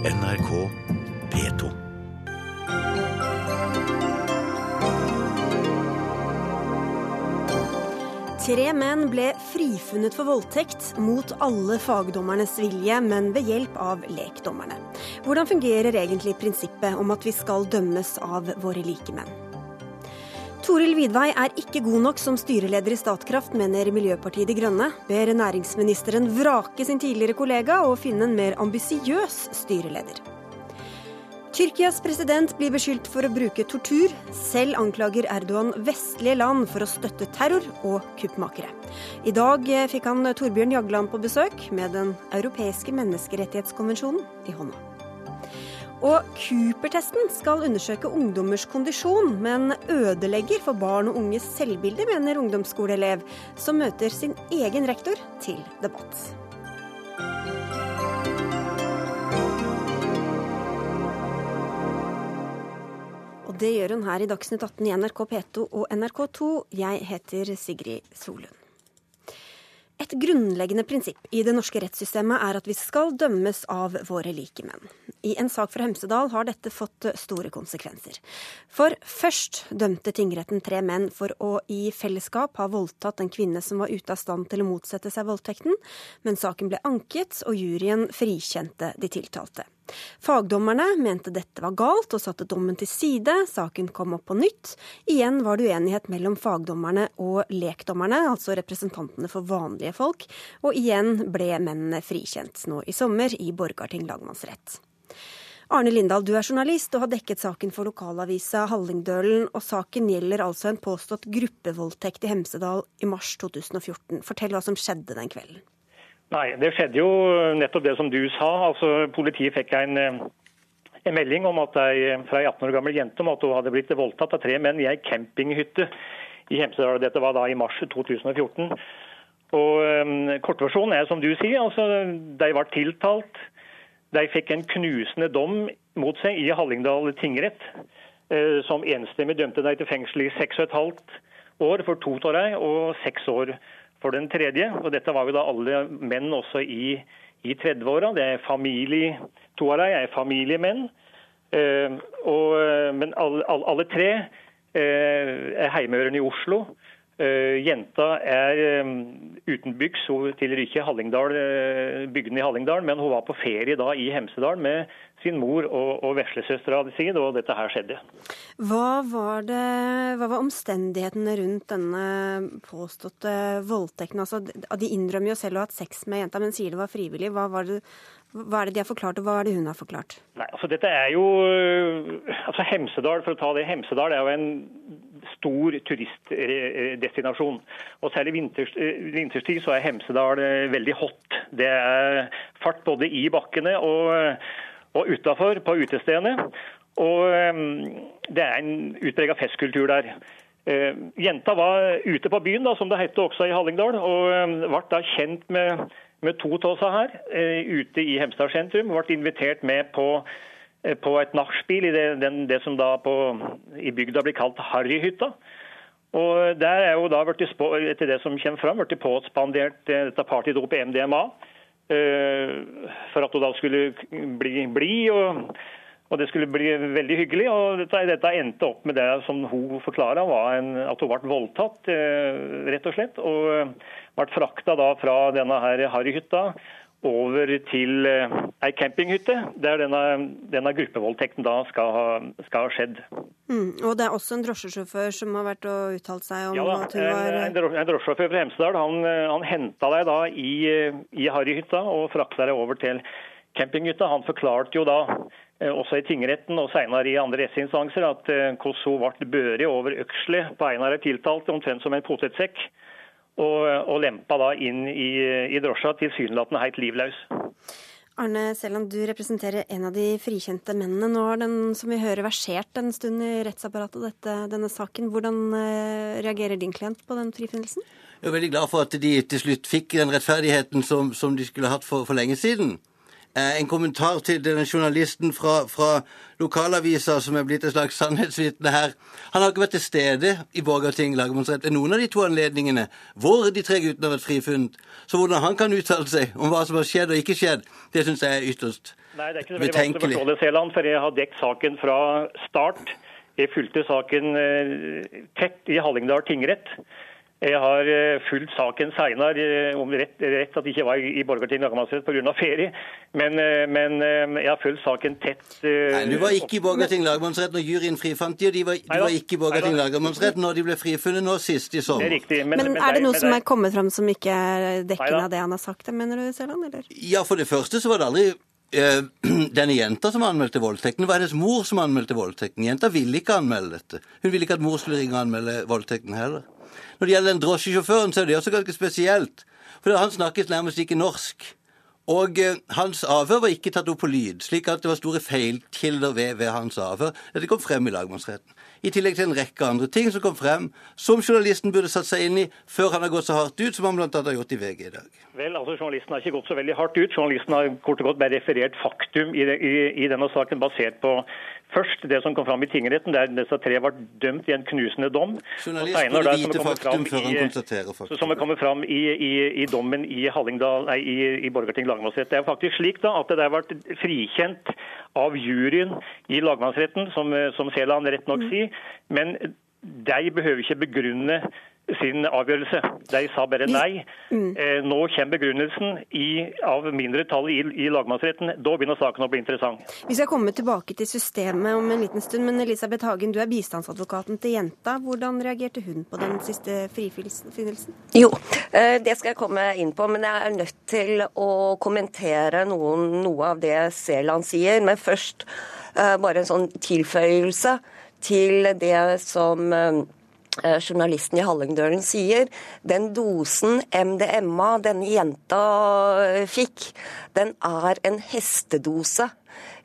NRK P2. Tre menn ble frifunnet for voldtekt mot alle fagdommernes vilje, men ved hjelp av lekdommerne. Hvordan fungerer egentlig prinsippet om at vi skal dømmes av våre likemenn? Toril Vidvei er ikke god nok som styreleder i Statkraft, mener Miljøpartiet De Grønne. Ber næringsministeren vrake sin tidligere kollega og finne en mer ambisiøs styreleder. Tyrkias president blir beskyldt for å bruke tortur. Selv anklager Erdogan vestlige land for å støtte terror og kuppmakere. I dag fikk han Torbjørn Jagland på besøk med Den europeiske menneskerettighetskonvensjonen i hånda. Og Cooper-testen skal undersøke ungdommers kondisjon, men ødelegger for barn og unges selvbilde, mener ungdomsskoleelev, som møter sin egen rektor til debatt. Og det gjør hun her i Dagsnytt 18 i NRK P2 og NRK2. Jeg heter Sigrid Solund. Et grunnleggende prinsipp i det norske rettssystemet er at vi skal dømmes av våre likemenn. I en sak fra Hemsedal har dette fått store konsekvenser. For først dømte tingretten tre menn for å i fellesskap ha voldtatt en kvinne som var ute av stand til å motsette seg voldtekten, men saken ble anket, og juryen frikjente de tiltalte. Fagdommerne mente dette var galt og satte dommen til side. Saken kom opp på nytt. Igjen var det uenighet mellom fagdommerne og lekdommerne, altså representantene for vanlige folk. Og igjen ble mennene frikjent nå i sommer i Borgarting lagmannsrett. Arne Lindahl, du er journalist og har dekket saken for lokalavisa Hallingdølen. Og saken gjelder altså en påstått gruppevoldtekt i Hemsedal i mars 2014. Fortell hva som skjedde den kvelden. Nei, det skjedde jo nettopp det som du sa. Altså, Politiet fikk en, en melding om at ei, fra ei 18 år gammel jente om at hun hadde blitt voldtatt av tre menn i ei campinghytte i Hemsedal. Dette var da i mars 2014. Og um, Kortversjonen er som du sier, altså, de var tiltalt. De fikk en knusende dom mot seg i Hallingdal tingrett, uh, som enstemmig dømte dem til fengsel i seks og et halvt år for to av dem, og seks år for den tredje. Og dette var jo da alle menn også i, i 30-åra. Det er familie, To av dem er familiemenn. Eh, og, men alle, alle tre eh, er heimehørende i Oslo. Uh, jenta er um, byks tilhører ikke Hallingdal, uh, bygdene i Hallingdal, men hun var på ferie da i Hemsedal med sin mor og, og veslesøstera si og dette her skjedde. Hva var, det, hva var omstendighetene rundt denne påståtte voldtekten? Altså, de innrømmer jo selv å ha hatt sex med jenta, men sier det var frivillig. Hva, var det, hva er det de har forklart, og hva er det hun har forklart? Nei, altså dette er jo, altså Hemsedal, for å ta det, Hemsedal er jo en stor turistdestinasjon. Og Særlig vinterstid så er Hemsedal veldig hot. Det er fart både i bakkene og, og utafor på utestedene. Og det er en utprega festkultur der. Jenta var ute på byen, da, som det heter også i Hallingdal, og ble da kjent med, med to av oss her ute i Hemsedal sentrum. Ble invitert med på på et nachspiel i det, den, det som da på, i bygda blir kalt Harryhytta. Og Der er jo da, etter det som kommer fram, blitt påspandert dette partydopet MDMA. For at hun da skulle bli blid og, og, det skulle bli veldig hyggelig. og Dette, dette endte opp med det som hun forklarer, at hun ble voldtatt, rett og slett. Og ble frakta da fra denne her Harryhytta over til ei campinghytte, der denne, denne gruppevoldtekten da skal ha, skal ha skjedd. Mm, og det er også en drosjesjåfør som har vært og uttalt seg om ja, da, at hun var En, en drosjesjåfør fra Hemsedal han, han henta deg da i, i Harryhytta og frakta deg over til campinghytta. Han forklarte jo da også i tingretten og senere i andre rettsinstanser at hvordan hun ble børet over økselet på en av de tiltalte, omtrent som en potetsekk og, og lempa da inn i, i drosja, tilsynelatende helt livløs. Arne Seland, du representerer en av de frikjente mennene. Nå har den som vi hører versert en stund i rettsapparatet, dette, denne saken. Hvordan eh, reagerer din klient på den frifinnelsen? Jeg er veldig glad for at de til slutt fikk den rettferdigheten som, som de skulle hatt for, for lenge siden. En kommentar til denne journalisten fra, fra lokalavisa som er blitt et slags sannhetsvitne her. Han har ikke vært til stede i Borgarting lagmannsrett ved noen av de to anledningene hvor de tre guttene har vært frifunnet. Så hvordan han kan uttale seg om hva som har skjedd og ikke skjedd, det syns jeg er ytterst betenkelig. Nei, det er ikke så veldig vanskelig å forstå det, Seland, for jeg har dekket saken fra start. Jeg fulgte saken eh, tett i Hallingdal tingrett. Jeg har eh, fulgt saken seinere, eh, om rett, rett at jeg ikke var i Borgarting lagmannsrett pga. ferie. Men, eh, men, jeg har fulgt saken tett. Nei, Du var ikke i Borgarting lagmannsrett når juryen frifant de, og de var, du var ikke i Borgarting lagmannsrett når de ble frifunnet nå sist i sommer. Det er riktig. Men, men, er det noe som er kommet fram som ikke er dekkende av det han har sagt, mener du, Seland? Eller? Ja, for det første så var det aldri denne jenta som anmeldte voldtekten, var hennes mor som anmeldte voldtekten. Jenta ville ikke anmelde dette. Hun ville ikke at mor skulle ringe og anmelde voldtekten heller. Når det gjelder den drosjesjåføren, så er det også ganske spesielt. For han snakket nærmest ikke norsk. Og eh, hans avhør var ikke tatt opp på lyd, slik at det var store feilkilder ved, ved hans avhør. Dette kom frem i lagmannsretten. I tillegg til en rekke andre ting som kom frem, som journalisten burde satt seg inn i før han har gått så hardt ut som han bl.a. har gjort i VG i dag. Vel, altså Journalisten har ikke gått så veldig hardt ut. Journalisten har kort og godt bare referert faktum i, i, i denne saken basert på Først det som kom fram i tingretten, der disse tre var dømt i en knusende dom. Journalist burde vite faktum før han konstaterer faktum. Som er kommet fram i, i, i dommen i, Hallingdal, nei, i, i Borgarting lagmannsrett. Det er faktisk slik da, at det har vært frikjent av juryen i lagmannsretten, som, som Seland rett nok mm. sier. Men de behøver ikke begrunne sin avgjørelse. De sa bare nei. Mm. Eh, nå kommer begrunnelsen i, av mindretallet i, i lagmannsretten. Da begynner saken å bli interessant. Vi skal komme tilbake til systemet om en liten stund, men Elisabeth Hagen, du er bistandsadvokaten til jenta. Hvordan reagerte hun på den siste frifinnelsen? Jo, eh, det skal jeg komme inn på, men jeg er nødt til å kommentere noen, noe av det Seland sier. Men først eh, bare en sånn tilføyelse til det som journalisten i Hallingdølen sier, den dosen MDMA denne jenta eh, fikk, den er en hestedose.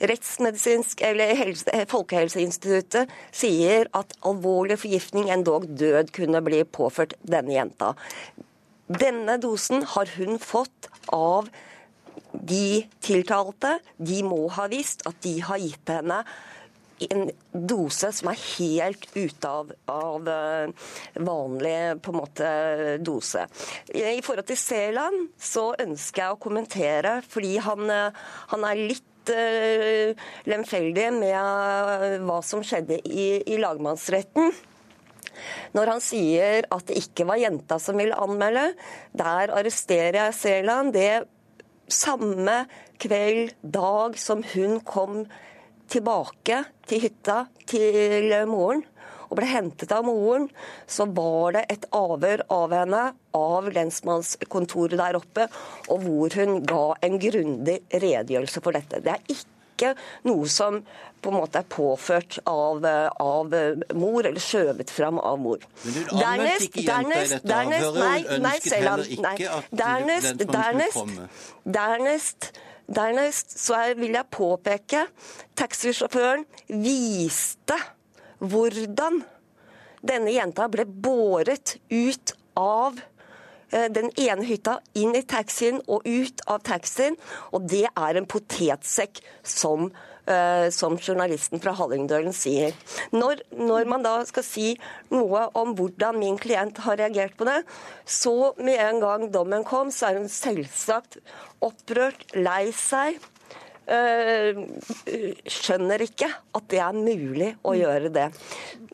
Rettsmedisinsk eller helse, eh, Folkehelseinstituttet sier at alvorlig forgiftning, endog død, kunne bli påført denne jenta. Denne dosen har hun fått av de tiltalte. De må ha visst at de har gitt henne en dose som er helt ute av, av eh, vanlig på en måte dose. I forhold til Seland så ønsker jeg å kommentere, fordi han, eh, han er litt uh, lemfeldig med hva som skjedde i, i lagmannsretten. Når han sier at det ikke var jenta som ville anmelde, der arresterer jeg Seland. Det samme kveld, dag som hun kom tilbake til hytta til moren og ble hentet av moren, så var det et avhør av henne av lensmannskontoret der oppe, og hvor hun ga en grundig redegjørelse for dette. Det er ikke noe som på en måte er påført av, av mor, eller skjøvet fram av mor. Men hun anmeldte ikke i dette avhøret. Hun ønsket heller ikke at lensmannen skulle komme. Dernest Dernest så vil jeg påpeke taxisjåføren viste hvordan denne jenta ble båret ut av eh, den ene hytta, inn i taxien og ut av taxien. Og det er en potetsekk som som journalisten fra Hallingdølen sier. Når, når, man da skal si noe om hvordan min klient har reagert på det, så med en gang dommen kom, så er hun selvsagt opprørt, lei seg. Uh, skjønner ikke at det er mulig å gjøre det.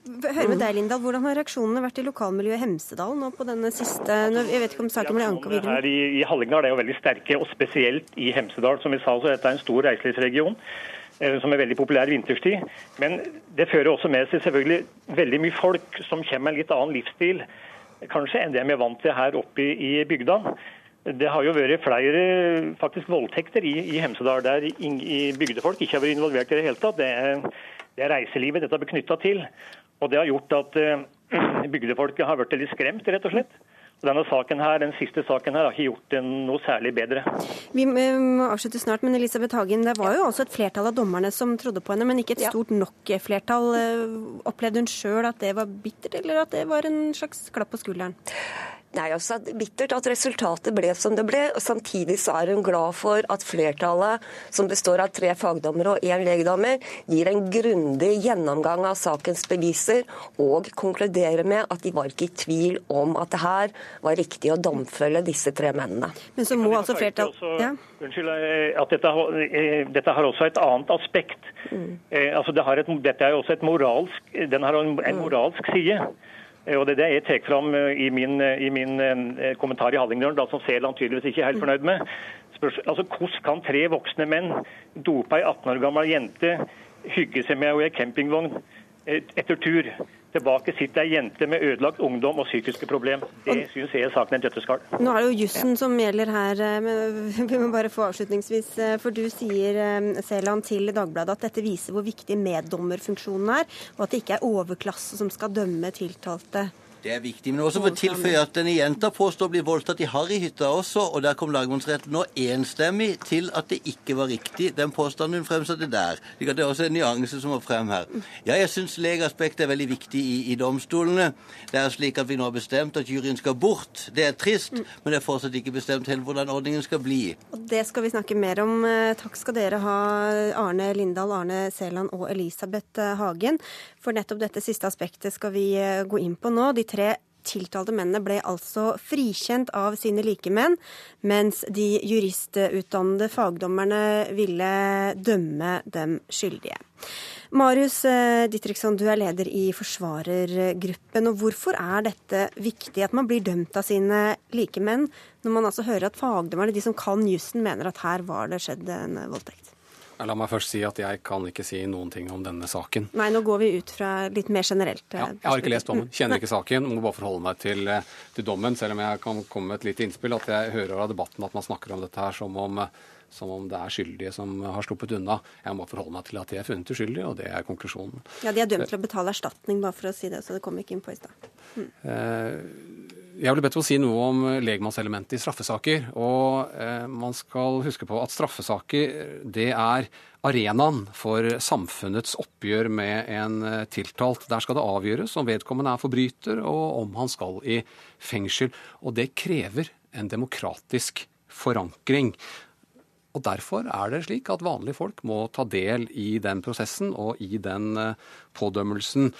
Hør med deg, Lindahl. Hvordan har reaksjonene vært i lokalmiljøet Hemsedal nå på denne siste Jeg vet ikke om saken ble anka videre? Her i, i Hallingdal er jo veldig sterke, og spesielt i Hemsedal. Som vi sa, så dette er en stor reiselivsregion. Eh, som er veldig populær vinterstid. Men det fører også med seg selvfølgelig veldig mye folk som kommer med en litt annen livsstil kanskje enn det vi er vant til her oppe i, bygda. Det har jo vært flere faktisk voldtekter i, i Hemsedal der i bygdefolk ikke har vært involvert i det hele tatt. Det er, det er reiselivet dette blir knytta til. Og det har gjort at uh, bygdefolket har blitt litt skremt, rett og slett. Denne saken her, Den siste saken her har ikke gjort det noe særlig bedre. Vi må avslutte snart, men Elisabeth Hagen, det var jo også et flertall av dommerne som trodde på henne, men ikke et stort nok flertall. Opplevde hun sjøl at det var bittert, eller at det var en slags klapp på skulderen? Nei, altså Bittert at resultatet ble som det ble. og Samtidig så er hun glad for at flertallet, som består av tre fagdommere og én legdommer, gir en grundig gjennomgang av sakens beviser og konkluderer med at de var ikke i tvil om at det her var riktig å domfølge disse tre mennene. Men så må altså flertall... Ja. Unnskyld, eh, at dette, eh, dette, har også et annet aspekt. Mm. Eh, altså det et, dette er også et moralsk, Den har en, en moralsk side. Eh, og Det er det jeg tar fram eh, i min, eh, i min kommentar i Hallingdølen, som Seland tydeligvis ikke er helt fornøyd med. Altså, Hvordan kan tre voksne menn dope ei 18 år gammel jente, hygge seg med henne i campingvogn etter tur? Tilbake sitter ei jente med ødelagt ungdom og psykiske problem. Det syns jeg er saken en døtteskall. Nå er det jo jussen som gjelder her. Eh, men Vi må bare få avslutningsvis. Eh, for du sier eh, Seland, til Dagbladet at dette viser hvor viktig meddommerfunksjonen er, og at det ikke er overklasse som skal dømme tiltalte. Det er viktig. Men også for å tilføye at denne jenta påstår å bli voldtatt i Harryhytta også, og der kom lagmannsretten nå enstemmig til at det ikke var riktig, den påstanden hun fremsatte der. Det er også en nyanse som må frem her. Ja, jeg syns legeaspektet er veldig viktig i, i, domstolene. Det er slik at vi nå har bestemt at juryen skal bort. Det er trist, men det er fortsatt ikke bestemt helt hvordan ordningen skal bli. Og Det skal vi snakke mer om. Eh, takk skal dere ha, Arne Lindahl, Arne Seland og Elisabeth eh, Hagen. For nettopp dette siste aspektet skal vi eh, gå inn på nå. De tre tiltalte mennene ble altså frikjent av sine likemenn, mens de juristutdannede fagdommerne ville dømme dem skyldige. Marius Ditriksson, Dittriksson, du er leder i forsvarergruppen. og Hvorfor er dette viktig, at man blir dømt av sine likemenn, når man altså hører at fagdommerne, de som kan jussen, mener at her var det skjedd en voldtekt? La meg først si at jeg kan ikke si noen ting om denne saken. Nei, nå går vi ut fra litt mer generelt. Ja, jeg har ikke lest dommen, kjenner ikke saken. Må bare forholde meg til, eh, til, dommen, selv om jeg kan komme med et lite innspill. At jeg hører av debatten at man snakker om dette her som om, som om det er skyldige som har sluppet unna. Jeg må forholde meg til at de er funnet uskyldige, og det er konklusjonen. Ja, De er dømt til å betale erstatning, bare for å si det, så det kom ikke inn på i stad. Mm. Eh, jeg ble bedt om å si noe om legmannselementet i straffesaker. og eh, Man skal huske på at straffesaker det er arenaen for samfunnets oppgjør med en eh, tiltalt. Der skal det avgjøres om vedkommende er forbryter, og om han skal i fengsel. Og det krever en demokratisk forankring. Og Derfor er det slik at vanlige folk må ta del i den prosessen og i den eh, pådømmelsen.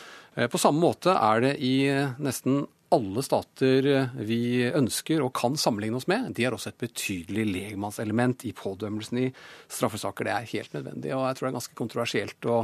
På samme måte er det i nesten alle stater vi ønsker og kan sammenligne oss med, de har også et betydelig legmannselement i pådømmelsen i straffesaker. Det er helt nødvendig, og jeg tror det er ganske kontroversielt å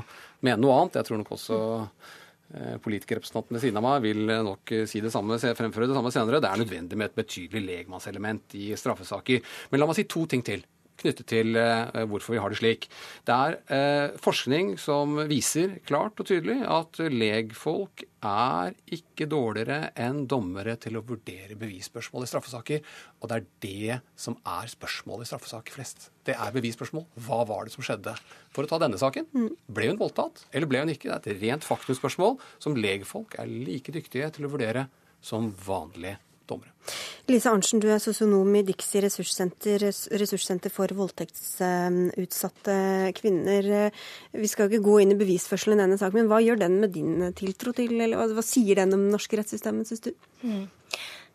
mene noe annet. Jeg tror nok også eh, politikerrepresentanten ved siden av meg vil nok si det samme, fremføre det samme senere. Det er nødvendig med et betydelig legmannselement i straffesaker. Men la meg si to ting til knyttet til eh, hvorfor vi har det slik. Det er eh, forskning som viser klart og tydelig at legfolk er ikke dårligere enn dommere til å vurdere bevisspørsmål i straffesaker. Og det er det som er spørsmålet i straffesaker flest. Det er bevisspørsmål. Hva var det som skjedde? For å ta denne saken. Ble hun voldtatt, eller ble hun ikke? Det er et rent faktumspørsmål som legfolk er like dyktige til å vurdere som vanlige dommere. Lise Arntzen, du er sosionom i Dixie ressurssenter, ressurssenter for voldtektsutsatte kvinner. Vi skal ikke gå inn i bevisførselen i denne saken, men hva gjør den med din tiltro til, eller hva sier den om det norske rettssystemet, syns du? Mm.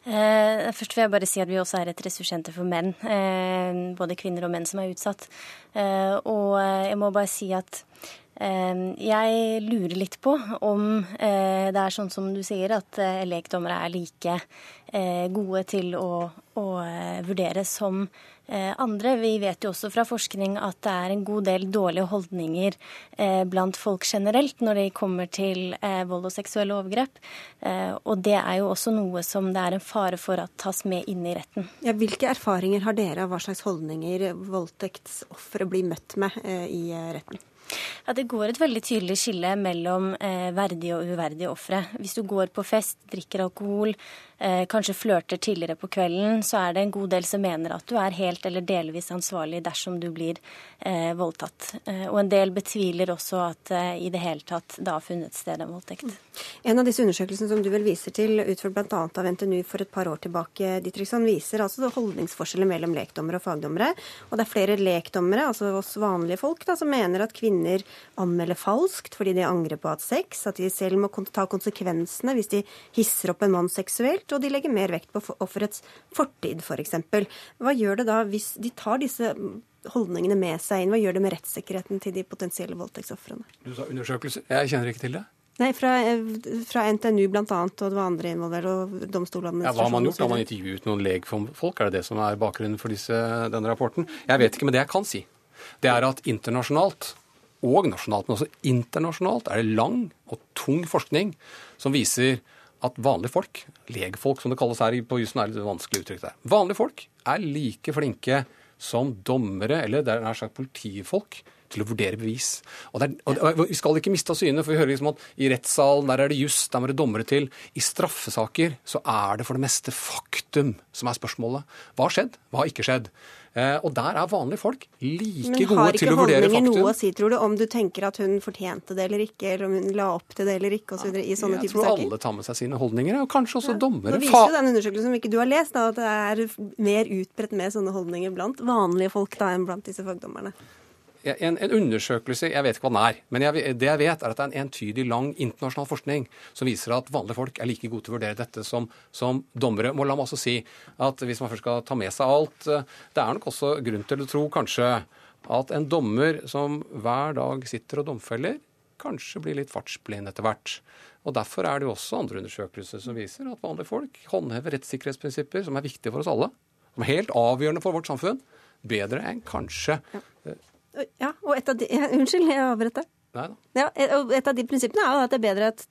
Eh, først vil jeg bare si at vi også er et ressurssenter for menn. Eh, både kvinner og menn som er utsatt. Eh, og jeg må bare si at jeg lurer litt på om eh, det er sånn som du sier, at eh, lekdommere er like eh, gode til å, å vurdere som andre. Vi vet jo også fra forskning at det er en god del dårlige holdninger blant folk generelt når det kommer til vold og seksuelle overgrep. Og det er jo også noe som det er en fare for at tas med inn i retten. Ja, hvilke erfaringer har dere av hva slags holdninger voldtektsofre blir møtt med i retten? Ja, Det går et veldig tydelig skille mellom eh, verdige og uverdige ofre. Hvis du går på fest, drikker alkohol, kanskje flørter tidligere på kvelden, så er det en god del som mener at du er helt eller delvis ansvarlig dersom du blir eh, voldtatt. Eh, og en del betviler også at eh, i det hele tatt det har funnet sted en voldtekt. En av disse undersøkelsene som du vel viser til, utført bl.a. av NTNU for et par år tilbake, Dietrichson, viser altså holdningsforskjeller mellom lekdommere og fagdommere. Og det er flere lekdommere, altså oss vanlige folk, da, som mener at kvinner anmelder falskt fordi de angrer på at sex, at de selv må ta konsekvensene hvis de hisser opp en mann seksuelt, og de legger mer vekt på offerets fortid, f.eks. For Hva gjør det da hvis de tar disse holdningene med seg inn? Hva gjør det med rettssikkerheten til de potensielle voldtektsofrene? Du sa undersøkelser. Jeg kjenner ikke til det. Nei, fra, fra NTNU bl.a., og det var andre involvert, og domstoladministrasjonen. Ja, hva har man gjort? Har man intervjuet noen legfolk? Er det det som er bakgrunnen for disse, denne rapporten? Jeg vet ikke, men det jeg kan si, det er at internasjonalt, og nasjonalt, men også internasjonalt, er det lang og tung forskning som viser at vanlige folk, legfolk som det kalles her på jussen, er litt vanskelig uttrykk der. Vanlige folk er like flinke som dommere, eller det er nær sagt politifolk, til å vurdere bevis. Og, er, og, Vi skal ikke miste av syne, for vi hører liksom at i rettssalen der er det juss, der må det dommere til. I straffesaker så er det for det meste faktum som er spørsmålet. Hva har skjedd? Hva har ikke skjedd? Eh, og der er vanlige folk like gode til å vurdere faktum. Men har ikke holdninger noe å si, tror du, om du tenker at hun fortjente det eller ikke, eller om hun la opp til det eller ikke, osv. i sånne typer saker? Jeg tror alle tar med seg sine holdninger, og kanskje også ja. dommere. Nå viser jo den undersøkelsen som ikke du har lest, da, at det er mer utbredt med sånne holdninger blant vanlige folk da, enn blant disse fagdommerne en, en, undersøkelse, jeg vet ikke hva den er, men jeg, det jeg vet, er at det er en entydig lang internasjonal forskning som viser at vanlige folk er like gode til å vurdere dette som, som dommere. Må la meg også si at hvis man først skal ta med seg alt eh, Det er nok også grunn til å tro kanskje at en dommer som hver dag sitter og domfeller, kanskje blir litt fartsblind etter hvert. Og Derfor er det jo også andre undersøkelser som viser at vanlige folk håndhever rettssikkerhetsprinsipper som er viktige for oss alle, som er helt avgjørende for vårt samfunn, bedre enn kanskje ja. Ja, og et av de, Unnskyld, jeg avbrøt deg. Ja, et av de prinsippene er jo at det er bedre at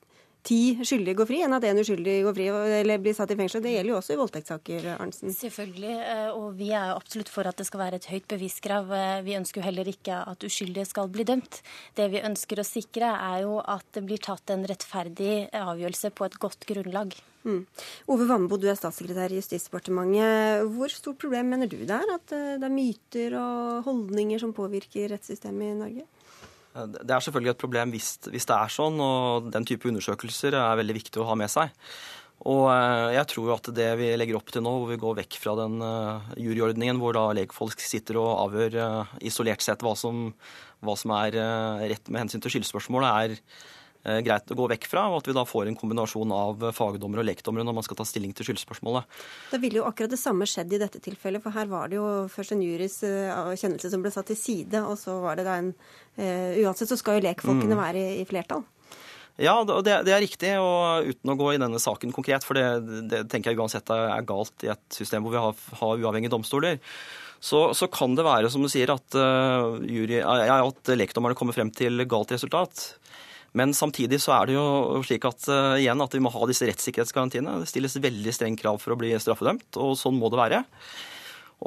ti skyldige går fri, enn at en uskyldig går fri eller blir satt i fengsel. Det gjelder jo også i voldtektssaker, Arnsen. Selvfølgelig, eh, og vi er jo absolutt for at det skal være et høyt beviskrav. Eh, vi ønsker jo heller ikke at uskyldige skal bli dømt. Det vi ønsker å sikre, er jo at det blir tatt en rettferdig avgjørelse på et godt grunnlag. Mm. Ove Vannbo, du er statssekretær i Justisdepartementet. Hvor stort problem mener du det er at eh, det er myter og holdninger som påvirker rettssystemet i Norge? Det er selvfølgelig et problem hvis, hvis, det er sånn, og den type undersøkelser er veldig viktig å ha med seg. Og eh, jeg tror jo at det vi legger opp til nå, hvor vi går vekk fra den uh, juryordningen hvor da legfolk sitter og avgjør isolert sett hva som, hva som er rett med hensyn til skyldspørsmålet, er Eh, greit å gå vekk fra, og at vi da får en kombinasjon av fagdommere og lekdommere når man skal ta stilling til skyldspørsmålet. Da ville jo akkurat det samme skjedd i dette tilfellet, for her var det jo først en jurys eh, kjennelse som ble satt til side, og så var det da en uh, Uansett så skal jo lekfolkene mm. være i, i flertall. Ja, det, det, er riktig. Og uten å gå i denne saken konkret, for det, det tenker jeg uansett er galt i et system hvor vi har, har uavhengige domstoler, så, så, kan det være, som du sier, at, uh, jury, ja, at lekdommerne kommer frem til galt resultat. Men samtidig så er det jo slik at uh, igjen at vi må ha disse rettssikkerhetsgarantiene. Det stilles veldig streng krav for å bli straffedømt, og sånn må det være.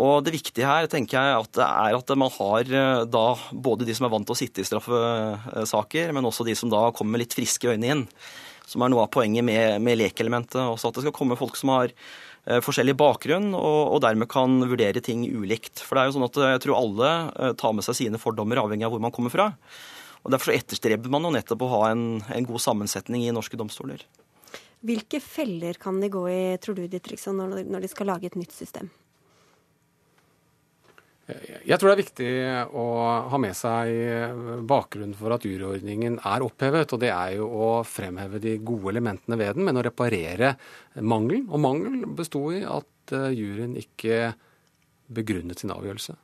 Og det viktige her tenker jeg at det er at man har uh, da både de som er vant til å sitte i straffesaker, men også de som da kommer med litt friske øyne inn. Som er noe av poenget med, med lekelementet. Også at det skal komme folk som har uh, forskjellig bakgrunn, og, og, dermed kan vurdere ting ulikt. For det er jo sånn at jeg tror alle tar med seg sine fordommer, avhengig av hvor man kommer fra. Og Derfor etterstreber man jo nettopp å ha en, en, god sammensetning i norske domstoler. Hvilke feller kan de gå i, tror du, Ditriksson, når de skal lage et nytt system? Jeg tror det er viktig å ha med seg bakgrunnen for at juryordningen er opphevet. Og det er jo å fremheve de gode elementene ved den, men å reparere mangelen. Og mangelen besto i at eh, juryen ikke begrunnet sin avgjørelse.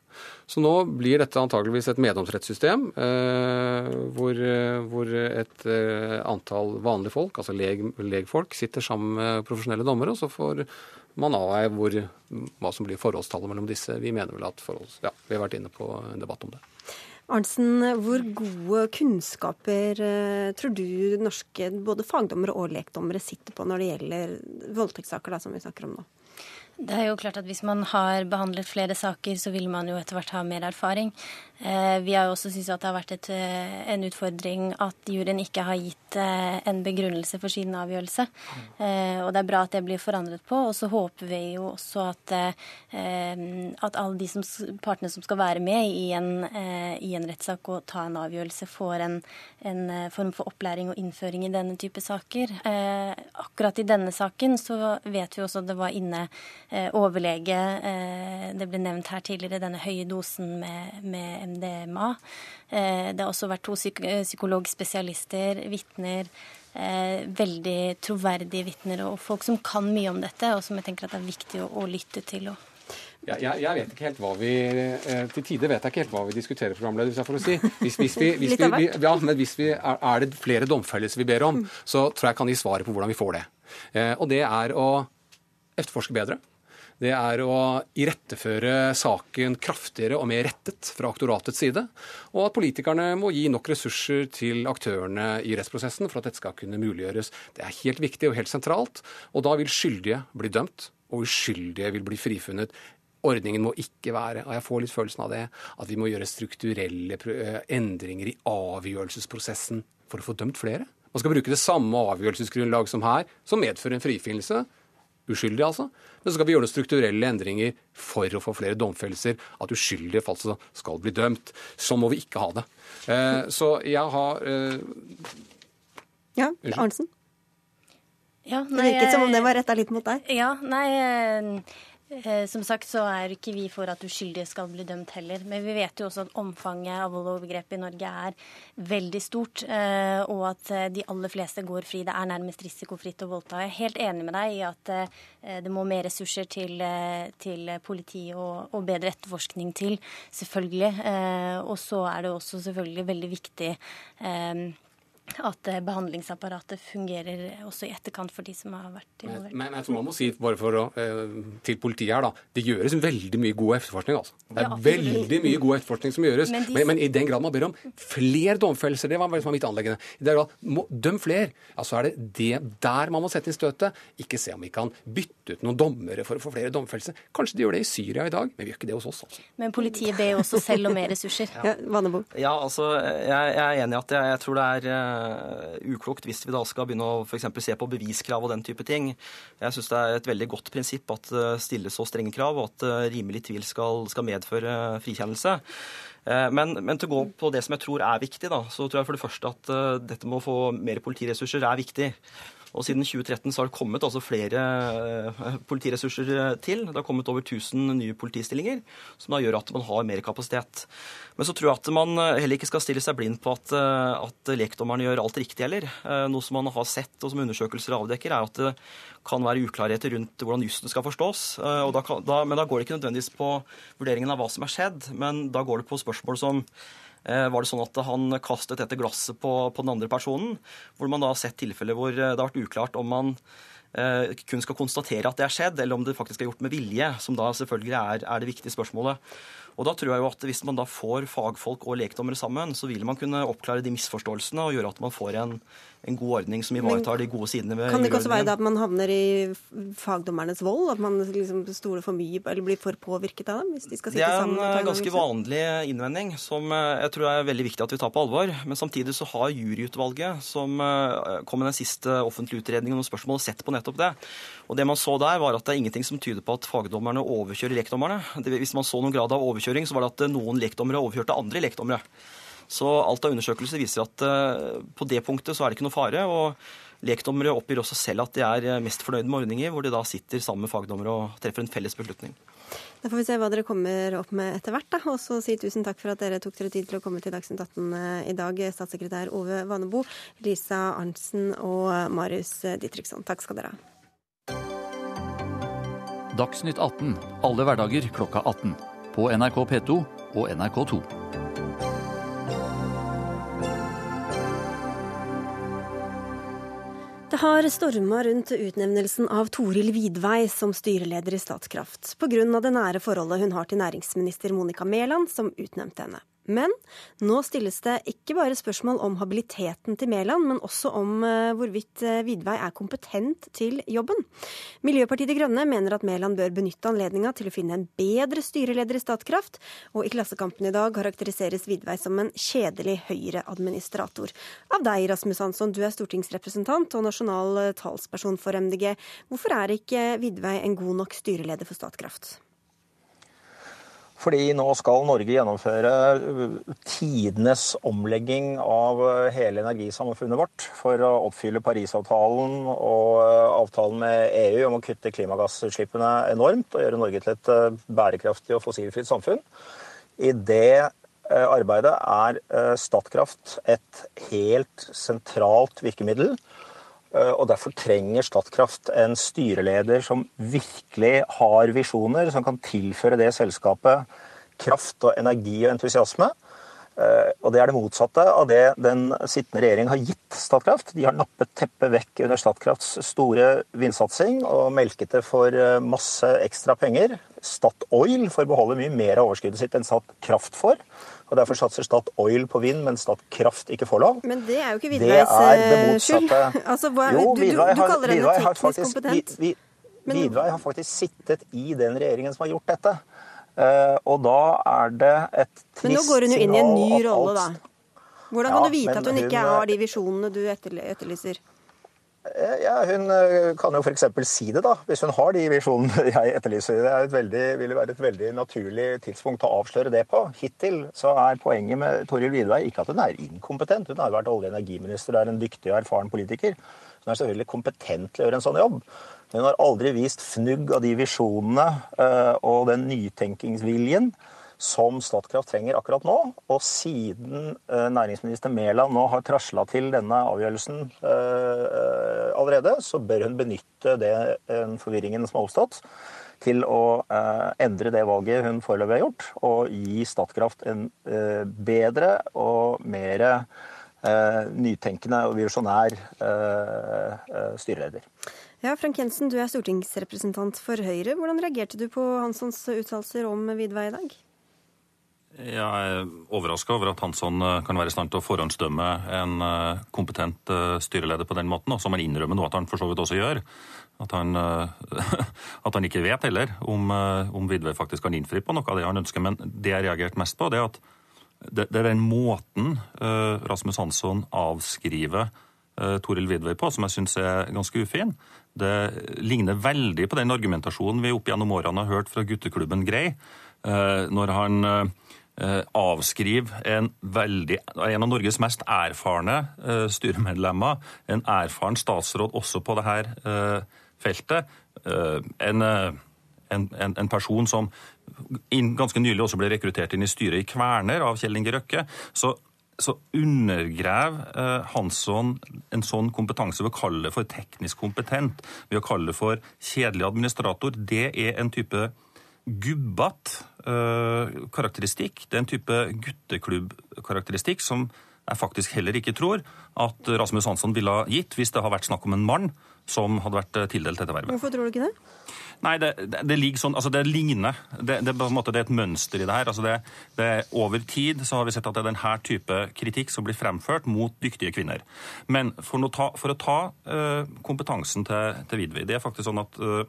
Så nå blir dette antageligvis et meddomsrettssystem eh, hvor, hvor, et eh, antall vanlige folk, altså leg, legfolk, sitter sammen med profesjonelle dommere, og så får man avveie hva som blir forholdstallet mellom disse. Vi mener vel at forholds... Ja, vi har vært inne på en debatt om det. Arntzen, hvor gode kunnskaper eh, tror du norske både fagdommere og lekdommere sitter på når det gjelder voldtektssaker, som vi snakker om nå? Det er jo klart at Hvis man har behandlet flere saker, så vil man jo etter hvert ha mer erfaring. Vi har jo også syntes at det har vært et, en utfordring at juryen ikke har gitt en begrunnelse for sin avgjørelse. Og det er bra at det blir forandret på. Og så håper vi jo også at, at alle de som, partene som skal være med i en, i en rettssak og ta en avgjørelse, får en, en form for opplæring og innføring i denne type saker. Akkurat i denne saken så vet vi også at det var inne overlege. Det ble nevnt her tidligere denne høye dosen med, med MDMA. Eh, det har også vært to psyk psykologspesialister, vitner. Eh, veldig troverdige vitner og folk som kan mye om dette, og som jeg tenker at det er viktig å, å lytte til. Og ja, jeg, jeg, vet ikke helt hva vi eh, Til tider vet jeg ikke helt hva vi diskuterer, programleder, for å si. Hvis, hvis vi, hvis vi, ja, men hvis vi, er, er det flere domfellelser vi ber om, så tror jeg jeg kan gi svaret på hvordan vi får det. Og det er å etterforske bedre det er å iretteføre saken kraftigere og mer rettet fra aktoratets side, og at politikerne må gi nok ressurser til aktørene i rettsprosessen for at dette skal kunne muliggjøres. Det er helt viktig og helt sentralt, og da vil skyldige bli dømt, og uskyldige vil bli frifunnet. Ordningen må ikke være, og jeg får litt følelsen av det, at vi må gjøre strukturelle endringer i avgjørelsesprosessen for å få dømt flere. Man skal bruke det samme avgjørelsesgrunnlag som her, som medfører en frifinnelse uskyldige, altså. Men så skal vi gjøre noen strukturelle endringer for å få flere domfellelser. At uskyldige altså skal bli dømt. Sånn må vi ikke ha det. Eh, så jeg har eh... Ja, Arnsen? Ja, nei, det virket som om det var retta litt mot deg. Ja, nei... Eh... Som sagt så er ikke vi for at uskyldige skal bli dømt heller. Men vi vet jo også at omfanget av vold og overgrep i Norge er veldig stort. Eh, og at eh, de aller fleste går fri. Det er nærmest risikofritt å voldta. Jeg er helt enig med deg i at det må mer ressurser til, til politi og, og, bedre etterforskning til, selvfølgelig. Og så er det også selvfølgelig veldig viktig at eh, behandlingsapparatet fungerer også i etterkant for de som har vært involvert. Men, men jeg tror man må si bare for å, eh, til politiet her, da. Det gjøres veldig mye god etterforskning. altså. Det er ja, veldig mye god etterforskning som gjøres. Men, de... men, men, i den grad man ber om flere domfellelser, det var liksom mitt anleggende. I den grad, må, døm flere. Altså er det, det der man må sette inn støtet. Ikke se om vi kan bytte ut noen dommere for å få flere domfellelser. Kanskje de gjør det i Syria i dag, men vi gjør ikke det hos oss. altså. Men politiet ber jo også selv om mer ressurser. ja. Ja, altså, jeg, jeg, er enig i at jeg, jeg tror det er uh, uklokt hvis vi da skal begynne å for se på beviskrav og den type ting. Jeg syns det er et veldig godt prinsipp at det stilles så strenge krav, og at uh, rimelig tvil skal, skal medføre frikjennelse. Men, men, til å gå på det som jeg tror er viktig, da, så tror jeg for det første at dette med å få mer politiressurser er viktig. Og siden 2013 så har det kommet altså flere eh, politiressurser eh, til. Det har kommet over 1000 nye politistillinger, som da gjør at man har mer kapasitet. Men så tror jeg at man eh, heller ikke skal stille seg blind på at, at lekdommerne gjør alt riktig heller. Noe som man har sett, og som undersøkelser avdekker, er at det kan være uklarheter rundt hvordan jussen skal forstås. Da kan, da, men da går det ikke nødvendigvis på vurderingen av hva som er skjedd, men da går det på spørsmål som var det sånn at han kastet dette glasset på, på den andre personen? Hvor man da har sett tilfeller hvor eh, det har vært uklart om man eh, kun skal konstatere at det er skjedd, eller om det faktisk er gjort med vilje, som da selvfølgelig er, er det viktige spørsmålet. Og da tror jeg jo at Hvis man da får fagfolk og lekdommere sammen, så vil man kunne oppklare de misforståelsene og gjøre at man får en, en god ordning som ivaretar de gode sidene ved Kan det ikke også være at man havner i fagdommernes vold? At man liksom stoler for mye eller blir for påvirket av dem? hvis de skal sitte sammen? Det er en ganske vanlig innvending som eh, jeg tror er veldig viktig at vi tar på alvor. Men samtidig så har juryutvalget, som eh, kom med den siste offentlige utredningen om spørsmålet, sett på nettopp det. Og det man så der, var at det er ingenting som tyder på at fagdommerne overkjører lekdommerne. Hvis man så noen grad av overkjøring, så var det at noen lekdommere overkjørte andre lekdommere. Så alt av undersøkelser viser at uh, på det punktet så er det ikke noe fare. og Lekdommere oppgir også selv at de er eh, mest fornøyd med ordninger hvor de da sitter sammen med fagdommere og treffer en felles beslutning. Da får vi se hva dere kommer opp med etter hvert. Og så si tusen takk for at dere tok dere tid til å komme til Dagsnytt 18 eh, i dag, statssekretær Ove Vanebo, Lisa Arntzen og Marius Ditriksson. Takk skal dere ha. Dagsnytt 18 alle hverdager klokka 18. På NRK P2 og NRK2. Det har storma rundt utnevnelsen av Toril Vidvei som styreleder i Statkraft, pga. det nære forholdet hun har til næringsminister Monica Mæland, som utnevnte henne. Men nå stilles det ikke bare spørsmål om habiliteten til Mæland, men også om eh, hvorvidt eh, Vidvei er kompetent til jobben. Miljøpartiet De Grønne mener at Mæland bør benytte anledninga til å finne en bedre styreleder i Statkraft, og i Klassekampen i dag karakteriseres Vidvei som en kjedelig Høyre-administrator. Av deg, Rasmus Hansson, du er stortingsrepresentant og nasjonal eh, talsperson for MDG. Hvorfor er ikke Vidvei en god nok styreleder for Statkraft? Fordi nå skal Norge gjennomføre uh, tidenes omlegging av uh, hele energisamfunnet vårt for å oppfylle Parisavtalen og uh, avtalen med EU om å kutte klimagassutslippene enormt og gjøre Norge til et bærekraftig og fossilfritt samfunn. I det arbeidet er Statkraft et helt sentralt virkemiddel. Og Derfor trenger Statkraft en styreleder som virkelig har visjoner, som kan tilføre det selskapet kraft og energi og entusiasme. Eh, og det er det motsatte av det den sittende regjering har gitt Statkraft. De har nappet teppet vekk under Statkrafts store vindsatsing og melket det for eh, masse ekstra penger. Statoil får beholde mye mer av overskuddet sitt enn Statkraft får. Og Derfor satser Statoil på vind, men Statkraft ikke får lov. Men det er jo ikke Vidveis eh, skyld. altså, hva, jo, du, du, du, kaller henne teknisk faktisk, kompetent. Vi, vi, Vidvei har faktisk sittet i den regjeringen som har gjort dette. Uh, og da er det et trist Men nå går hun jo inn i en ny rolle, da. Hvordan kan ja, du vite at hun, hun ikke har de visjonene du etterlyser? Ja, Hun eh, kan jo f.eks. si det, da, hvis hun har de visjonene jeg etterlyser. Det et veldig, ville være et veldig naturlig tidspunkt å avsløre det på. Hittil så er poenget med Toril Vidvei ikke at hun er inkompetent. Hun har jo vært olje- og energiminister, er en dyktig og erfaren politiker. Hun er selvfølgelig kompetent til å gjøre en sånn jobb. Men hun har aldri vist fnugg av de visjonene eh, og den nytenkingsviljen som Statkraft trenger akkurat nå. Og siden eh, næringsminister Mæland nå har trasla til denne avgjørelsen eh, eh, allerede, så bør hun benytte den forvirringen som har oppstått, til å endre det valget hun foreløpig har gjort, og gi Statkraft en bedre og mer nytenkende og visjonær styreleder. Ja, Frank Jensen, du er stortingsrepresentant for Høyre. Hvordan reagerte du på Hanssons uttalelser om Vidvei i dag? Jeg er overraska over at Hansson eh, kan være i stand til å forhåndsdømme en eh, kompetent eh, styreleder på den måten, som han innrømmer nå at han for så vidt også gjør. At han, at han ikke vet heller om, om Vidvei faktisk kan innfri på noe av det han ønsker. Men det jeg reagerte mest på, det er at det, det er den måten Rasmus Hansson avskriver Toril Vidvei på, som jeg syns er ganske ufin. Det ligner veldig på den argumentasjonen vi opp gjennom årene har hørt fra gutteklubben Grei, når han avskrive en, veldig, en av Norges mest erfarne eh, styremedlemmer, en erfaren statsråd også på dette eh, feltet, en, en, en person som ganske nylig også ble rekruttert inn i styret i Kverner av Kjell Inge Røkke. Så så undergraver eh, Hansson en sånn kompetanse ved å kalle det for teknisk kompetent, ved å kalle det for kjedelig administrator. Det er en type gubbete uh, karakteristikk. Det er en type gutteklubbkarakteristikk som jeg faktisk heller ikke tror at Rasmus Hansson ville ha gitt hvis det hadde vært snakk om en mann som hadde vært eh, tildelt dette vervet. Hvorfor tror du ikke det? Nei, det, det, det ligger sånn, altså det ligner. Det, det, på en måte, det er et mønster i det her. Altså det, det, over tid så har vi sett at det er denne type kritikk som blir fremført mot dyktige kvinner. Men for, å ta, for å ta uh, kompetansen til, til Vidvi Det er faktisk sånn at uh,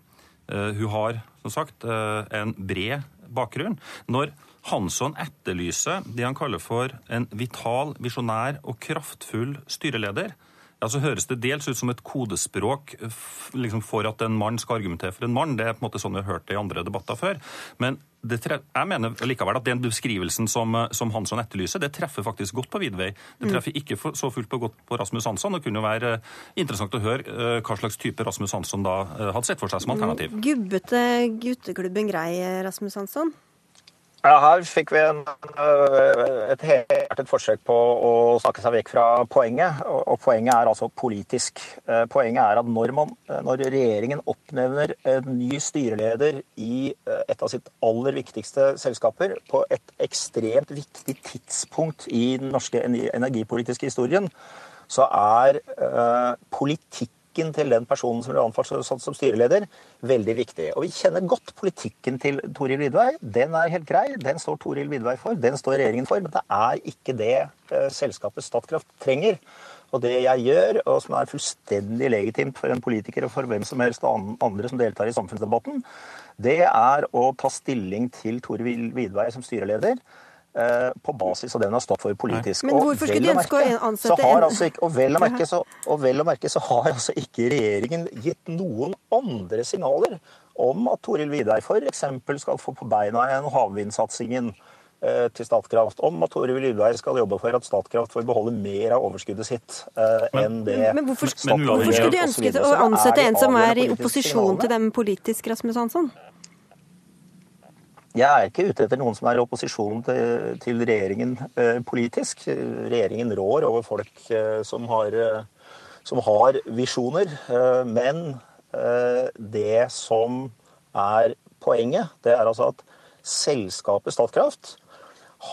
hun har som sagt eh, en bred bakgrunn. Når Hansson etterlyser det han kaller for en vital, visjonær og kraftfull styreleder, ja, så høres det dels ut som et kodespråk liksom for at en mann skal argumentere for en mann. Det er på en måte sånn vi har hørt det i andre debatter før. Men jeg mener likevel at den beskrivelsen som, som, Hansson etterlyser, det treffer faktisk godt på Vidvei. Det mm. treffer ikke så fullt på godt på Rasmus Hansson. Det kunne jo være eh, interessant å høre uh, hva slags type Rasmus Hansson da uh, hadde sett for seg som alternativ. Gubbete gutteklubben grei, Rasmus Hansson? Ja, her fikk vi en, eh, et helhjertet forsøk på å snakke seg vekk fra poenget. Og poenget er altså politisk. Eh, poenget er at når, man, eh, når regjeringen oppnevner en ny styreleder i et av sitt aller viktigste selskaper på et ekstremt viktig tidspunkt i den norske energipolitiske historien, så er politikk politikken til den personen som ble ansatt som styreleder, veldig viktig. Og vi kjenner godt politikken til Toril Vidvei. Den er helt grei. Den står Toril Vidvei for. Den står regjeringen for. Men det er ikke det eh, selskapet Statkraft trenger. Og det jeg gjør, og som er fullstendig legitimt for en politiker og for hvem som helst og andre som deltar i samfunnsdebatten, det er å ta stilling til Toril Vidvei som styreleder på basis av det hun har stått for politisk. Men hvorfor skulle de ønske å ansette en altså ikke, og, vel å merke så, og vel å merke så har altså ikke regjeringen gitt noen andre signaler om at Toril Vidar f.eks. skal få på beina en havvindsatsingen eh, til Statkraft. Om at Toril Vidar skal jobbe for at Statkraft får beholde mer av overskuddet sitt eh, enn det Men, men hvorfor, men, hvorfor skulle de ønske å ansette en som er i opposisjon til dem politisk, Rasmus Hansson? Jeg er ikke ute etter noen som er i opposisjon til, til regjeringen eh, politisk. Regjeringen rår over folk eh, som har, eh, har visjoner. Eh, men eh, det som er poenget, det er altså at selskapet Statkraft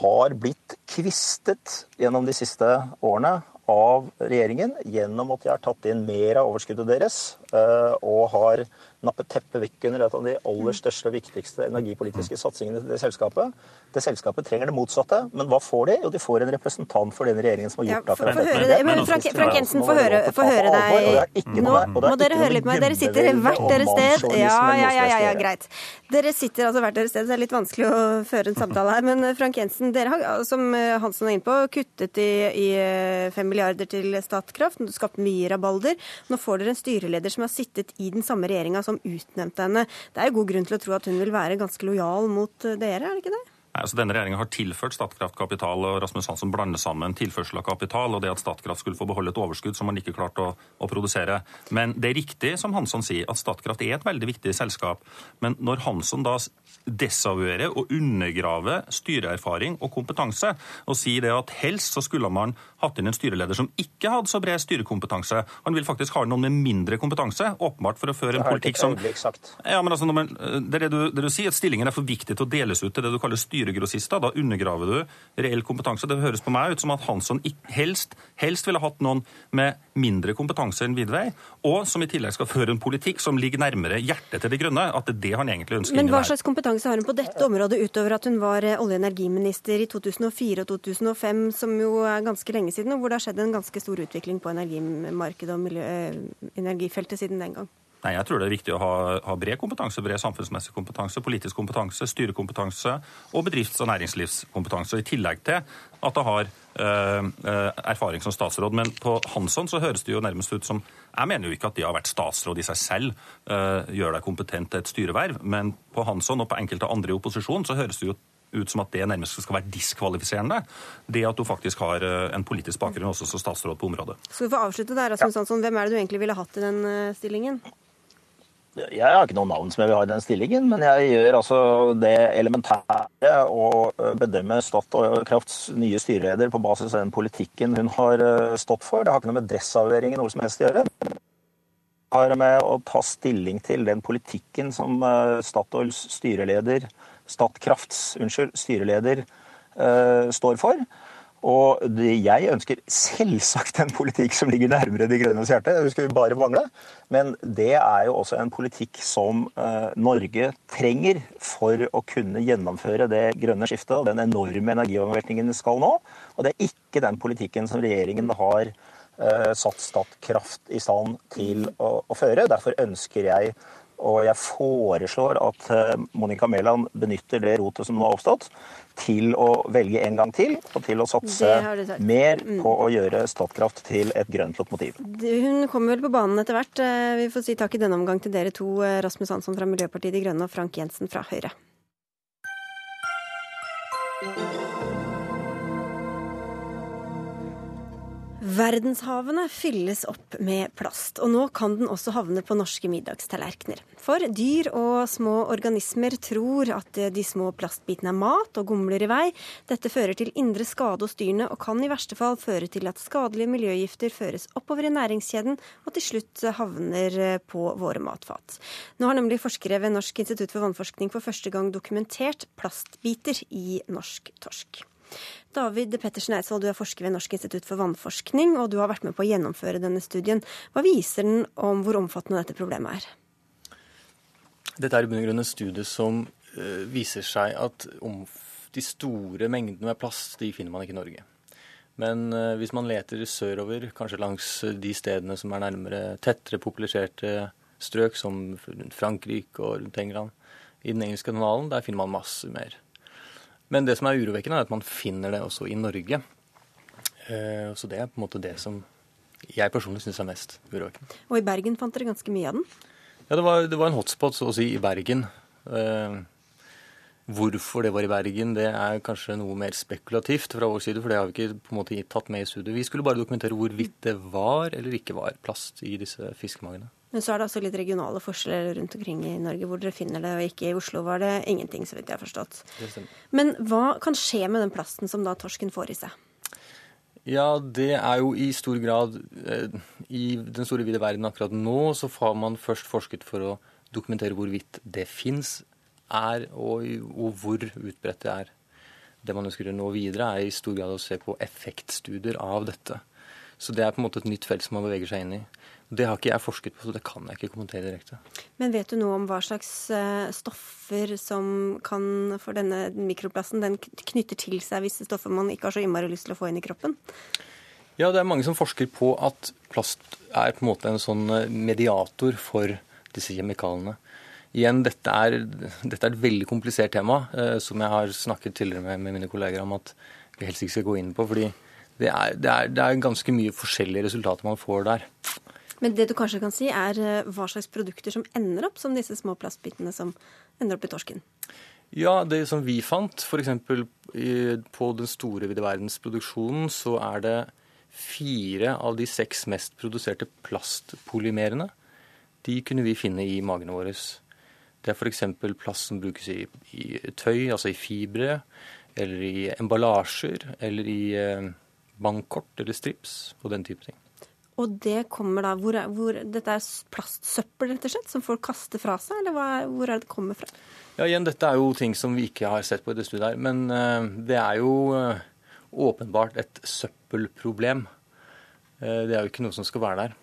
har blitt kvistet gjennom de siste årene av regjeringen gjennom at de har tatt inn mer av overskuddet deres eh, og har nappe teppet vekk under et av de aller største og viktigste energipolitiske satsingene til det selskapet. Det selskapet trenger det motsatte, men hva får de? Jo, de får en representant for den regjeringen som har gjort ja, for, for for det. Men Frank, Frank Jensen, få høre, høre, deg. Nå må dere høre litt med meg. Dere sitter hvert deres sted. Ja, ja, ja, ja, greit. Dere sitter altså hvert deres sted. Det er litt vanskelig å føre en samtale her. Men eh, Frank Jensen, dere har, som eh, Hansen er inne på, kuttet i, i 5 eh, milliarder til Statkraft. Skapt mye rabalder. Nå får dere en styreleder som har sittet i den samme regjeringa som utnevnte henne. Det er god grunn til å tro at hun vil være ganske lojal mot eh, dere, er det ikke det? Nei, altså Denne regjeringa har tilført Statkraft kapital, og Rasmus Hansson blander sammen tilførsel av kapital og det at Statkraft skulle få beholde et overskudd som man ikke klarte å, å, produsere. Men det er riktig som Hansson sier, at Statkraft er et veldig viktig selskap. Men når Hansson da desavuerer og undergraver styreerfaring og kompetanse. Og sier det at helst så skulle man hatt inn en styreleder som ikke hadde så bred styrekompetanse. Han vil faktisk ha noen med mindre kompetanse, åpenbart for å føre en politikk som Ja, men altså, man, det, er det, du, det du sier, at stillingen er for viktig til å deles ut til det du kaller styregrossister. Da undergraver du reell kompetanse. Det høres på meg ut som at Hansson helst, helst ville hatt noen med mindre kompetanse enn Vidvei, og som i tillegg skal føre en politikk som ligger nærmere hjertet til De grønne. At det er det han egentlig ønsker. Men hva slags kompetanse kompetanse har hun på dette området, utover at hun var eh, olje- og energiminister i 2004 og 2005, som jo er ganske lenge siden, og hvor det har skjedd en ganske stor utvikling på energimarkedet og miljø, eh, energifeltet siden den gang? Nei, Jeg tror det er viktig å ha, ha, bred kompetanse, bred samfunnsmessig kompetanse, politisk kompetanse, styrekompetanse og bedrifts- og næringslivskompetanse. I tillegg til at det har eh, erfaring som statsråd. Men på Hansson så høres det jo nærmest ut som Jeg mener jo ikke at det har vært statsråd i seg selv eh, gjør deg kompetent til et styreverv, men på Hansson og på enkelte andre i opposisjon så høres det jo ut som at det nærmest skal være diskvalifiserende. Det at du faktisk har en politisk bakgrunn også som statsråd på området. Skal vi få avslutte der, Rasmus Hansson. Hvem er det du egentlig ville hatt i den stillingen? Jeg har ikke noe navn som jeg vil ha i den stillingen, men jeg gjør altså det elementære å bedømme Statkrafts nye styreleder på basis av den politikken hun har eh, stått for. Det har ikke noe med dressavleveringen noe som helst å gjøre. Det har med å ta stilling til den politikken som eh, Statoils styreleder, Statkrafts unnskyld, styreleder står for. Og jeg ønsker selvsagt en politikk som ligger nærmere De grønnes hjerte. Det skulle vi bare mangle. Men det er jo også en politikk som uh, Norge trenger for å kunne gjennomføre det grønne skiftet og den enorme energiomveltningen vi skal nå. Og det er ikke den politikken som regjeringen har uh, satt Statkraft i stand til å, å føre. Derfor ønsker jeg og jeg foreslår at eh, Monica Mæland benytter det rotet som nå har oppstått, til å velge en gang til, og til å satse mer mm. på å gjøre Statkraft til et grønt lokomotiv. Hun kommer vel på banen etter hvert. Eh, vi får si takk i denne omgang til dere to, eh, Rasmus Hansson fra Miljøpartiet De Grønne og Frank Jensen fra Høyre. Verdenshavene fylles opp med plast, og nå kan den også havne på norske middagstallerkener. For dyr og små organismer tror at de små plastbitene er mat og gomler i vei. Dette fører til indre skade hos dyrene, og kan i verste fall føre til at skadelige miljøgifter føres oppover i næringskjeden og til slutt havner på våre matfat. Nå har nemlig forskere ved Norsk institutt for vannforskning for første gang dokumentert plastbiter i norsk torsk. David Pettersen Eidsvoll, du er forsker ved Norsk institutt for vannforskning, og du har vært med på å gjennomføre denne studien. Hva viser den om hvor omfattende dette problemet er? Dette er i bunn og grunn en studie som uh, viser seg at de store mengdene med plast de finner man ikke i Norge. Men uh, hvis man leter sørover, kanskje langs de stedene som er nærmere tettere populiserte strøk, som rundt Frankrike og rundt England, i Den engelske kanalen, der finner man masse mer. Men det som er urovekkende, er at man finner det også i Norge. Uh, så det er på en måte det som jeg personlig syns er mest urovekkende. Og i Bergen fant dere ganske mye av den? Ja, det var, det var en hotspot, så å si, i Bergen. Uh, Hvorfor det var i Bergen, det er kanskje noe mer spekulativt fra vår side, for det har vi ikke på en måte tatt med i studiet. Vi skulle bare dokumentere hvorvidt det var eller ikke var plast i disse fiskemagene. Men så er det altså litt regionale forskjeller rundt omkring i Norge hvor dere finner det, og ikke i Oslo var det ingenting, så vidt jeg har forstått. Men hva kan skje med den plasten som da torsken får i seg? Ja, det er jo i stor grad eh, I den store vide verden akkurat nå så har man først forsket for å dokumentere hvorvidt det fins er, og, og hvor utbredt det er. Det man ønsker å nå videre, er i stor grad å se på effektstudier av dette. Så det er på en måte et nytt felt som man beveger seg inn i. Det har ikke jeg forsket på, så det kan jeg ikke kommentere direkte. Men vet du noe om hva slags eh, stoffer som kan for denne mikroplasten den knytter til seg visse stoffer man ikke har så innmari lyst til å få inn i kroppen? Ja, det er mange som forsker på at plast er på en måte en sånn eh, mediator for disse kjemikaliene. Igjen, dette er, dette er, et veldig komplisert tema, eh, som jeg har snakket tidligere med, med, mine kolleger om at vi helst ikke skal gå inn på. fordi det er, det, er, det er, ganske mye forskjellige resultater man får der. Men det du kanskje kan si, er eh, hva slags produkter som ender opp som disse små plastbitene som ender opp i torsken? Ja, det som vi fant, f.eks. på den store vide verdensproduksjonen, så er det fire av de seks mest produserte plastpolymerene. De kunne vi finne i magene våre. Det er f.eks. plast som brukes i, i, tøy, altså i fibre, eller i emballasjer, eller i eh, bankkort eller strips og den type ting. Og det kommer da, hvor, hvor, Dette er plastsøppel rett og slett, som folk kaster fra seg, eller hva, hvor er det det kommer fra? Ja, igjen, Dette er jo ting som vi ikke har sett på i det studiet her. Men uh, det er jo uh, åpenbart et søppelproblem. Uh, det er jo ikke noe som skal være der.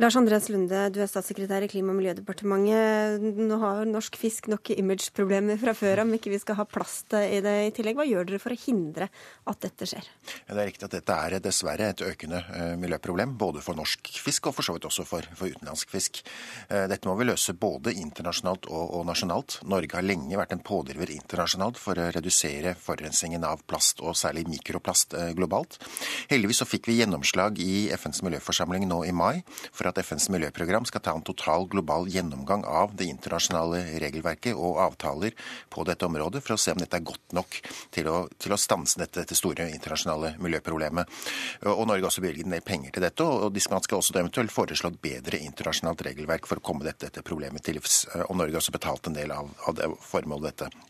Lars Andreas Lunde, du er statssekretær i Klima- og miljødepartementet. Nå har norsk fisk nok imageproblemer fra før om ikke vi skal ha plast i det i tillegg. Hva gjør dere for å hindre at dette skjer? Ja, det er riktig at dette er dessverre et økende uh, miljøproblem, både for norsk fisk og for så vidt også for, for utenlandsk fisk. Uh, dette må vi løse både internasjonalt og, og, nasjonalt. Norge har lenge vært en pådriver internasjonalt for å redusere forurensningen av plast, og særlig mikroplast uh, globalt. Heldigvis så fikk vi gjennomslag i FNs miljøforsamling nå i mai for at FNs miljøprogram skal ta en total global gjennomgang av det internasjonale regelverket og avtaler på dette området, for å se om dette er godt nok til å, til å stanse dette, dette, store internasjonale miljøproblemet. Og Norge har også bevilget en del penger til dette, og man skal også eventuelt foreslå et bedre internasjonalt regelverk for å komme dette, dette problemet til livs. Og Norge har også betalt en del av, av det formålet dette.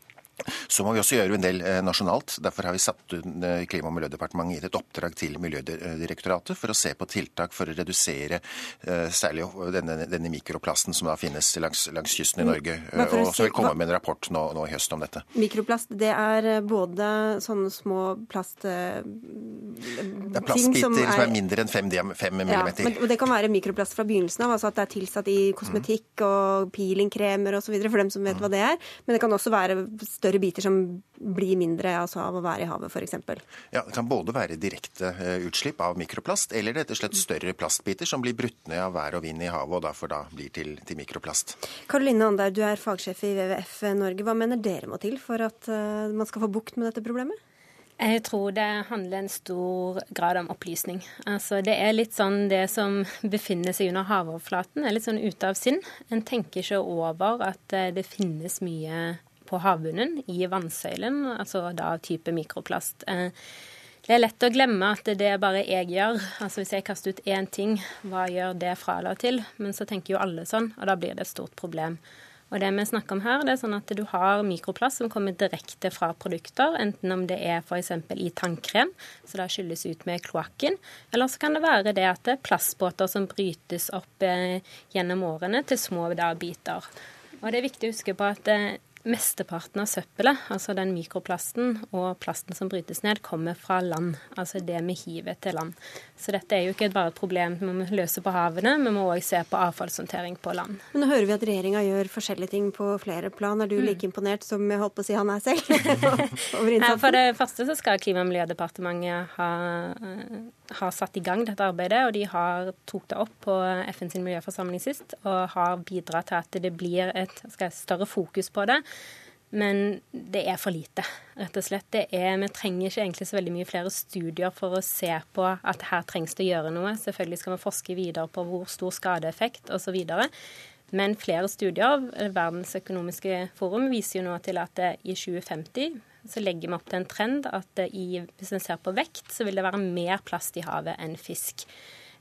Så må vi også gjøre en del eh, nasjonalt. Derfor har vi satt eh, Klima- og miljødepartementet gitt et oppdrag til Miljødirektoratet for å se på tiltak for å redusere eh, særlig denne, denne mikroplasten som da finnes langs, langs kysten i. Norge. Og så vil komme med en rapport nå, nå, i høst om dette. Mikroplast, det er både sånne små plast... Det er plastbiter som som er mindre enn 5 millimeter. Ja, men det kan være mikroplast fra begynnelsen av, altså at det er tilsatt i kosmetikk og peelingkremer osv. for dem som vet mm. hva det er. Men det kan også være større større biter som blir mindre altså av å være i havet, f.eks.? Ja, det kan både være direkte eh, utslipp av mikroplast, eller rett og slett større plastbiter som blir brutt ned av vær og vind i havet, og derfor da blir til, til mikroplast. Karoline Andar, du er fagsjef i WWF Norge. Hva mener dere må til for at uh, man skal få bukt med dette problemet? Jeg tror det handler en stor grad om opplysning. Altså, det er litt sånn det som befinner seg under havoverflaten, er litt sånn ute av sinn. En tenker ikke over at eh, det finnes mye på havbunnen, i vannsøylen, altså da av type mikroplast. Eh, det er lett å glemme at det er bare jeg gjør. Altså Hvis jeg kaster ut én ting, hva gjør det fra eller til? Men så tenker jo alle sånn, og da blir det et stort problem. Og det vi snakker om her, det er sånn at du har mikroplast som kommer direkte fra produkter, enten om det er f.eks. i tannkrem, så da skylles ut med kloakken, eller så kan det være det at det er plastbåter som brytes opp eh, gjennom årene til små da, biter. Og det er viktig å huske på at eh, mesteparten av søppelet, altså den mikroplasten og plasten som brytes ned, kommer fra land. Altså det vi hiver til land. Så dette er jo ikke bare et problem vi må løse på havene, vi må òg se på avfallshåndtering på land. Men nå hører vi at regjeringa gjør forskjellige ting på flere plan. Er du like imponert som jeg holdt på å si han er selv? over innsatsen? For det første så skal Klima- og miljødepartementet ha, ha satt i gang dette arbeidet, og de har tok det opp på FNs miljøforsamling sist og har bidratt til at det blir et skal, større fokus på det. Men det er for lite, rett og slett. Er, vi trenger ikke egentlig så veldig mye flere studier for å se på at her trengs det å gjøre noe. Selvfølgelig skal vi forske videre på hvor stor skadeeffekt osv. Men flere studier, Verdens økonomiske forum, viser jo nå til at i 2050 så legger vi opp til en trend at i, hvis en ser på vekt, så vil det være mer plast i havet enn fisk.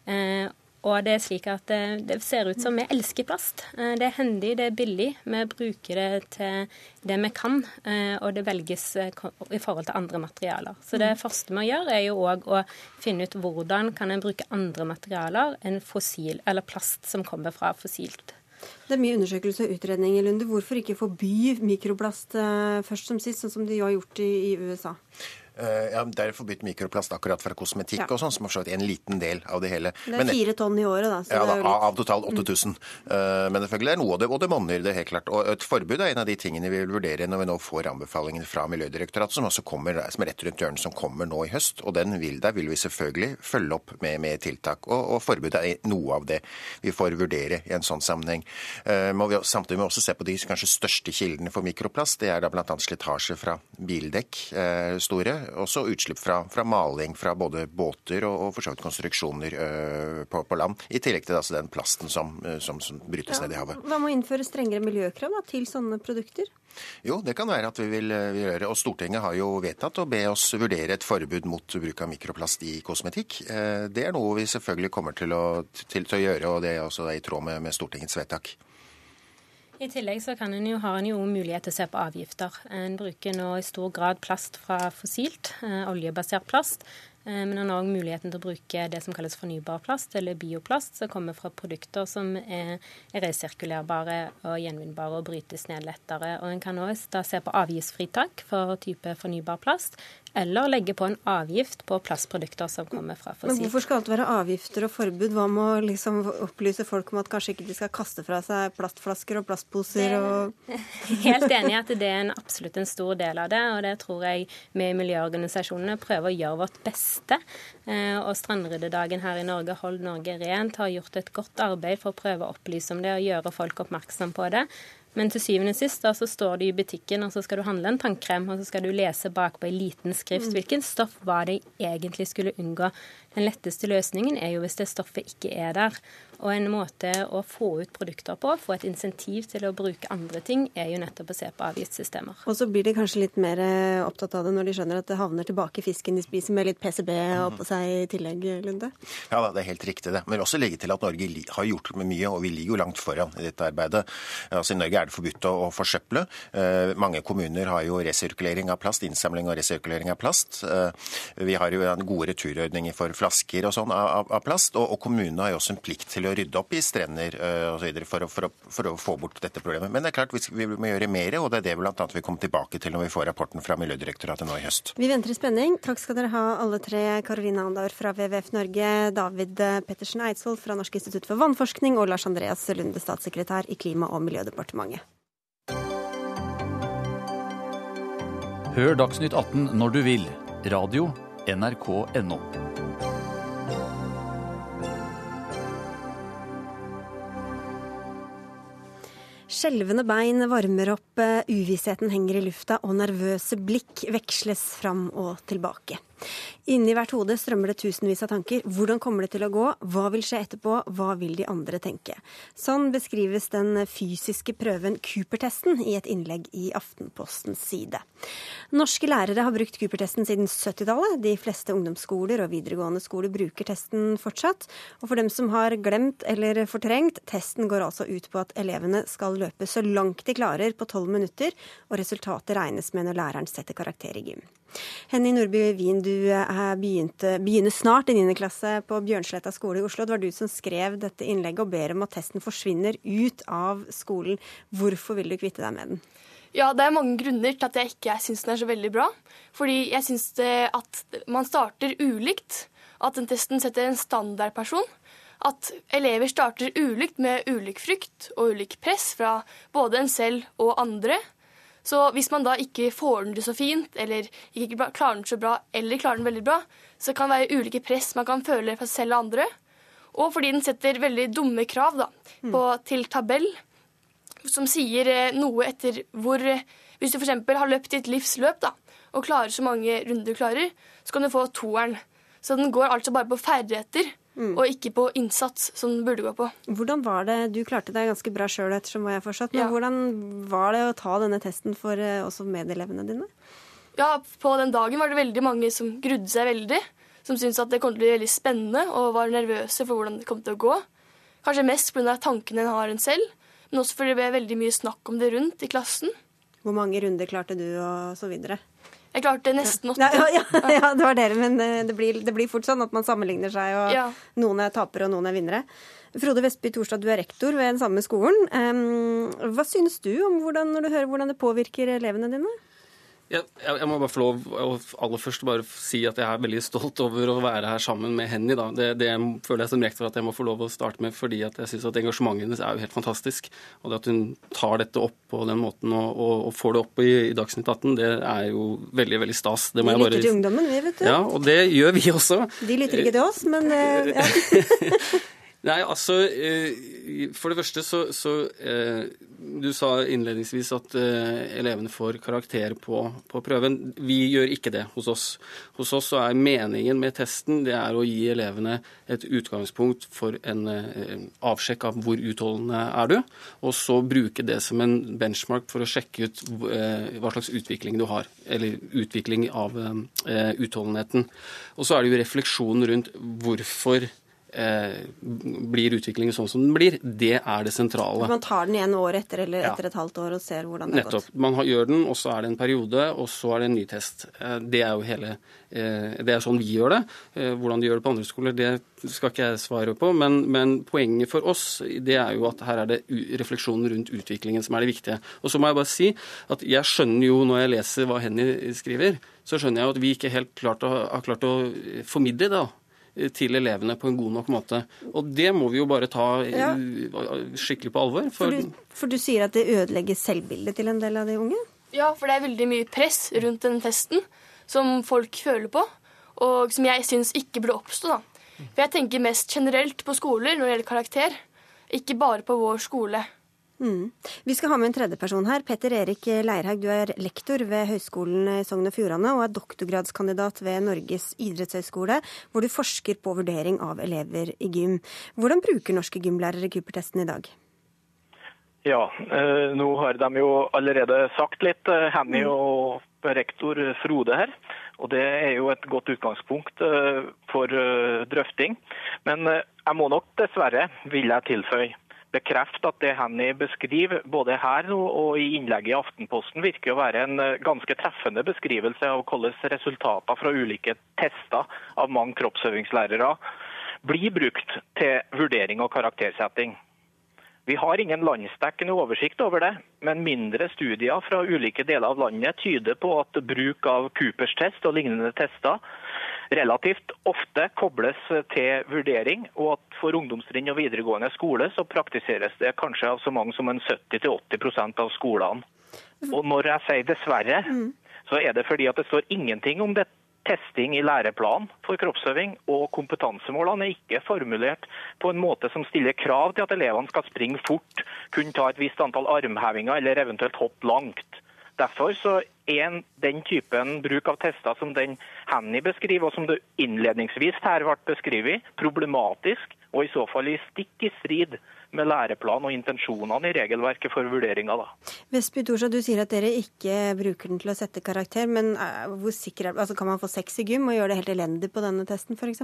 Eh, og det er slik at det, det, ser ut som vi elsker plast. Eh, det er hendig, det er billig. Vi bruker det til det vi kan, eh, og det velges eh, i forhold til andre materialer. Så det første vi gjør, er jo òg å finne ut hvordan kan en bruke andre materialer enn fossil, eller plast som kommer fra fossilt. Det er mye undersøkelse og utredning i Lunde. Hvorfor ikke forby mikroplast først som sist, sånn som de har gjort i, i USA? Eh, ja, Det er forbudt mikroplast akkurat fra kosmetikk ja. og sånn, som har en liten del av det hele. Det er fire tonn i året, da. ja, da. Av totalt 8000. Mm. Men selvfølgelig er noe av det, og det monner, det helt klart. Og et forbud er en av de tingene vi vil vurdere når vi nå får anbefalingen fra Miljødirektoratet, som også kommer, som er rett rundt hjørnet, som kommer nå i høst. Og den vil, der vil vi selvfølgelig følge opp med, med tiltak. Og, og forbud er noe av det vi får vurdere i en sånn sammenheng. Må vi, samtidig må vi også se på de kanskje største kildene for mikroplast. Det er da bl.a. slitasje fra bildekk, store også utslipp fra, fra, maling fra både båter og, og for så vidt konstruksjoner uh, på, på, land. I tillegg til altså, den plasten som, som, som brytes ja, ned i havet. Hva med å innføre strengere miljøkrav da, til sånne produkter? Jo, det kan være at vi vil, vil, gjøre. Og Stortinget har jo vedtatt å be oss vurdere et forbud mot bruk av mikroplast i kosmetikk. Det er noe vi selvfølgelig kommer til å, til, til å gjøre, og det er også i tråd med, med Stortingets vedtak. I tillegg så en jo, har en jo mulighet til å se på avgifter. En bruker nå i stor grad plast fra fossilt, eh, oljebasert plast. Eh, men en har òg muligheten til å bruke det som kalles fornybar plast, eller bioplast, som kommer fra produkter som er resirkulerbare og gjenvinnbare og brytes ned lettere. Og En kan òg se på avgiftsfritak for type fornybar plast, eller legge på en avgift på plastprodukter som kommer fra fossil. Men hvorfor skal alt være avgifter og forbud? Hva med å liksom opplyse folk om at kanskje ikke de skal kaste fra seg plastflasker og plastposer? Og... Helt enig i at det er en, absolutt en stor del av det, og det tror jeg vi i miljøorganisasjonene prøver å gjøre vårt beste. Eh, og Strandryddedagen her i Norge, Hold Norge rent, har gjort et godt arbeid for å prøve å opplyse om det og gjøre folk oppmerksom på det. Men til syvende og sist da, så står du i butikken og så skal du handle en tannkrem, og så skal du lese bakpå i liten skrift mm. hvilken stoff var det egentlig skulle unngå. Den letteste løsningen er jo hvis det stoffet ikke er der. Og en måte å få ut produkter på, få et insentiv til å bruke andre ting, er jo nettopp å se på avgiftssystemer. Og så blir de kanskje litt mer eh, opptatt av det når de skjønner at det havner tilbake i fisken de spiser med litt PCB oppå seg i tillegg, Lunde? Ja, det er helt riktig det. Men også legge til at Norge har gjort mye, og vi ligger jo langt foran i dette arbeidet. Altså I Norge er det forbudt å forsøple. Eh, mange kommuner har jo resirkulering av plast, innsamling og resirkulering av plast. Eh, vi har jo gode returordninger for flasker og sånn av, av plast, og, og kommunene har jo også en plikt til å å rydde opp i strender uh, osv. For, for, for, å få bort dette problemet. Men det er klart vi, må gjøre mer, og det er det bl.a. vi kommer tilbake til når vi får rapporten fra Miljødirektoratet nå i høst. Vi venter i spenning. Takk skal dere ha alle tre. Karoline Andaur fra WWF Norge, David Pettersen Eidsvoll fra Norsk institutt for vannforskning og Lars Andreas Lunde, statssekretær i Klima- og miljødepartementet. Hør Dagsnytt 18 når du vil. Radio NRK.no. Skjelvende bein varmer opp, eh, uvissheten henger i lufta, og nervøse blikk veksles fram og tilbake. Inni hvert hode strømmer det tusenvis av tanker. Hvordan kommer det til å gå? Hva vil skje etterpå? Hva vil de andre tenke? Sånn beskrives den fysiske prøven Cooper-testen i et innlegg i Aftenpostens side. Norske lærere har brukt Cooper-testen siden 70-tallet. De fleste ungdomsskoler og videregående skoler bruker testen fortsatt. Og for dem som har glemt eller fortrengt, testen går altså ut på at elevene skal løpe så langt de klarer på tolv minutter, og resultatet regnes med når læreren setter karakter i gym. Henning Nordby Wien, du begynte, begynner snart i 9. klasse på Bjørnsletta skole i Oslo. Det var du som skrev dette innlegget og ber om at testen forsvinner ut av skolen. Hvorfor vil du kvitte deg med den? Ja, det er mange grunner til at jeg ikke syns den er så veldig bra. Fordi jeg syns at man starter ulikt. At den testen setter en standardperson. At elever starter ulikt med ulik frykt og ulik press fra både en selv og andre. Så hvis man da ikke får den til så fint, eller ikke klarer den så bra, eller klarer den veldig bra, så kan det være ulike press man kan føle fra selv og andre. Og fordi den setter veldig dumme krav da, på, til tabell som sier eh, noe etter hvor eh, Hvis du f.eks. har løpt ditt livsløp da, og klarer så mange runder du klarer, så kan du få toeren. Så den går altså bare på ferdigheter. Mm. Og ikke på innsats, som den burde gå på. Hvordan var det, Du klarte deg ganske bra sjøl, ettersom hva jeg har forstått. Men ja. hvordan var det å ta denne testen for uh, også medelevene dine? Ja, På den dagen var det veldig mange som grudde seg veldig. Som syntes at det kom til å bli veldig spennende og var nervøse for hvordan det kom til å gå. Kanskje mest pga. tankene en har en selv men også fordi det ble veldig mye snakk om det rundt i klassen. Hvor mange runder klarte du, og så videre? Jeg klarte nesten åtte. Ja, ja, ja, det var dere, men eh, det blir, det blir, fort sånn at man sammenligner seg, og noen er tapere og noen er vinnere. Frode Vestby Torstad, du er rektor ved den samme skolen. Hva synes du om hvordan, når du hører hvordan det påvirker elevene dine? Jeg, jeg, må bare få lov å aller først bare si at jeg er veldig stolt over å være her sammen med Henny. Da. Det, det føler jeg som rektor at jeg må få lov å starte med, fordi at jeg syns at engasjementet hennes er jo helt fantastisk. Og det at hun tar dette opp på den måten og, og, og får det opp i, i Dagsnytt 18, det er jo veldig, veldig stas. Det må vi lytter bare... til ungdommen, vi, vet du. Ja, og det gjør vi også. De lytter ikke til oss, men uh, ja. Nei, altså eh, For det første så, så eh, Du sa innledningsvis at eh, elevene får karakter på, på, prøven. Vi gjør ikke det hos oss. Hos oss så er meningen med testen det er å gi elevene et utgangspunkt for en avsjekk av hvor utholdende er du, og så bruke det som en benchmark for å sjekke ut hva slags utvikling du har. Eller utvikling av utholdenheten. Og så er det jo refleksjonen rundt hvorfor eh, blir utviklingen sånn som den blir, det er det sentrale. Man tar den igjen året etter eller etter ja. et halvt år og ser hvordan det har gått? Nettopp. Man gjør den, og så er det en periode, og så er det en ny test. Eh, det er jo hele eh, Det er sånn vi gjør det. Hvordan de gjør det på andre skoler, det skal ikke jeg svare på. Men, men, poenget for oss det er jo at her er det refleksjonen rundt utviklingen som er det viktige. Og så må jeg bare si at jeg skjønner jo når jeg leser hva Henny skriver, så skjønner jeg at vi ikke helt klart å, har klart å formidle det. da til elevene på en god nok måte. Og det må vi jo bare ta ja. skikkelig på alvor. For... For, du, for... du, sier at det ødelegger selvbildet til en del av de unge? Ja, for det er veldig mye press rundt den testen som folk føler på, og som jeg syns ikke burde oppstå. da. For jeg tenker mest generelt på skoler når det gjelder karakter, ikke bare på vår skole. Mm. Vi skal ha med en tredjeperson her. Petter Erik Leirhaug, du er lektor ved Høgskolen i Sogn og Fjordane og er doktorgradskandidat ved Norges idrettshøgskole, hvor du forsker på vurdering av elever i gym. Hvordan bruker norske gymlærere Cooper-testen i dag? Ja, eh, nå har de jo allerede sagt litt, eh, Henny mm. og rektor Frode her. Og Det er jo et godt utgangspunkt eh, for drøfting. Men jeg må nok dessverre, vil jeg tilføye, bekrefte at det Henny beskriver, både her og i innlegget i Aftenposten, virker å være en eh, ganske treffende beskrivelse av hvordan resultater fra ulike tester av mange kroppsøvingslærere blir brukt til vurdering og karaktersetting. Vi har ingen landsdekkende oversikt over det, men mindre studier fra ulike deler av landet tyder på at bruk av Coopers test og lignende tester relativt ofte kobles til vurdering, og at for ungdomstrinn og videregående skole så praktiseres det kanskje av så mange som en 70-80% av skolene. Og når jeg sier dessverre, mm. så er det fordi at det står ingenting om det testing i læreplanen for kroppsøving, og kompetansemålene er ikke formulert på en måte som stiller krav til at elevene skal springe fort, kunne ta et visst antall armhevinger eller eventuelt hoppe langt. Derfor så er den typen bruk av tester som den Henny beskriver, og som det innledningsvis her ble beskrevet, problematisk og i så fall i stikk i strid med læreplan og intensjonene i regelverket for vurderinga. Vestby Torsa, du sier at dere ikke bruker den til å sette karakter, men eh, hvor sikker er, altså kan man få sex i gym og gjøre det helt elendig på denne testen f.eks.?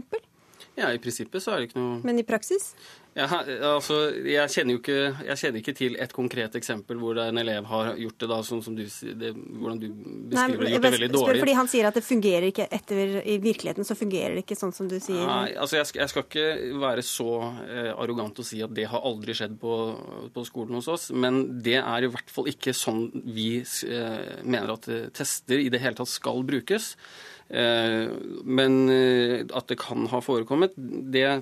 Ja, I prinsippet så er det ikke noe Men i praksis? Ja, altså, jeg, kjenner jo ikke, jeg kjenner ikke til et konkret eksempel hvor en elev har gjort det da, sånn som du, det, hvordan du beskriver det, gjort det veldig dårlig. Fordi han sier at det fungerer ikke etter I virkeligheten så fungerer det ikke sånn som du sier. Nei, altså jeg, jeg skal ikke være så eh, arrogant og si at det har aldri skjedd på, på, skolen hos oss, men det er i hvert fall ikke sånn vi eh, mener at eh, tester i det hele tatt skal brukes. Eh, men eh, at det kan ha forekommet, det,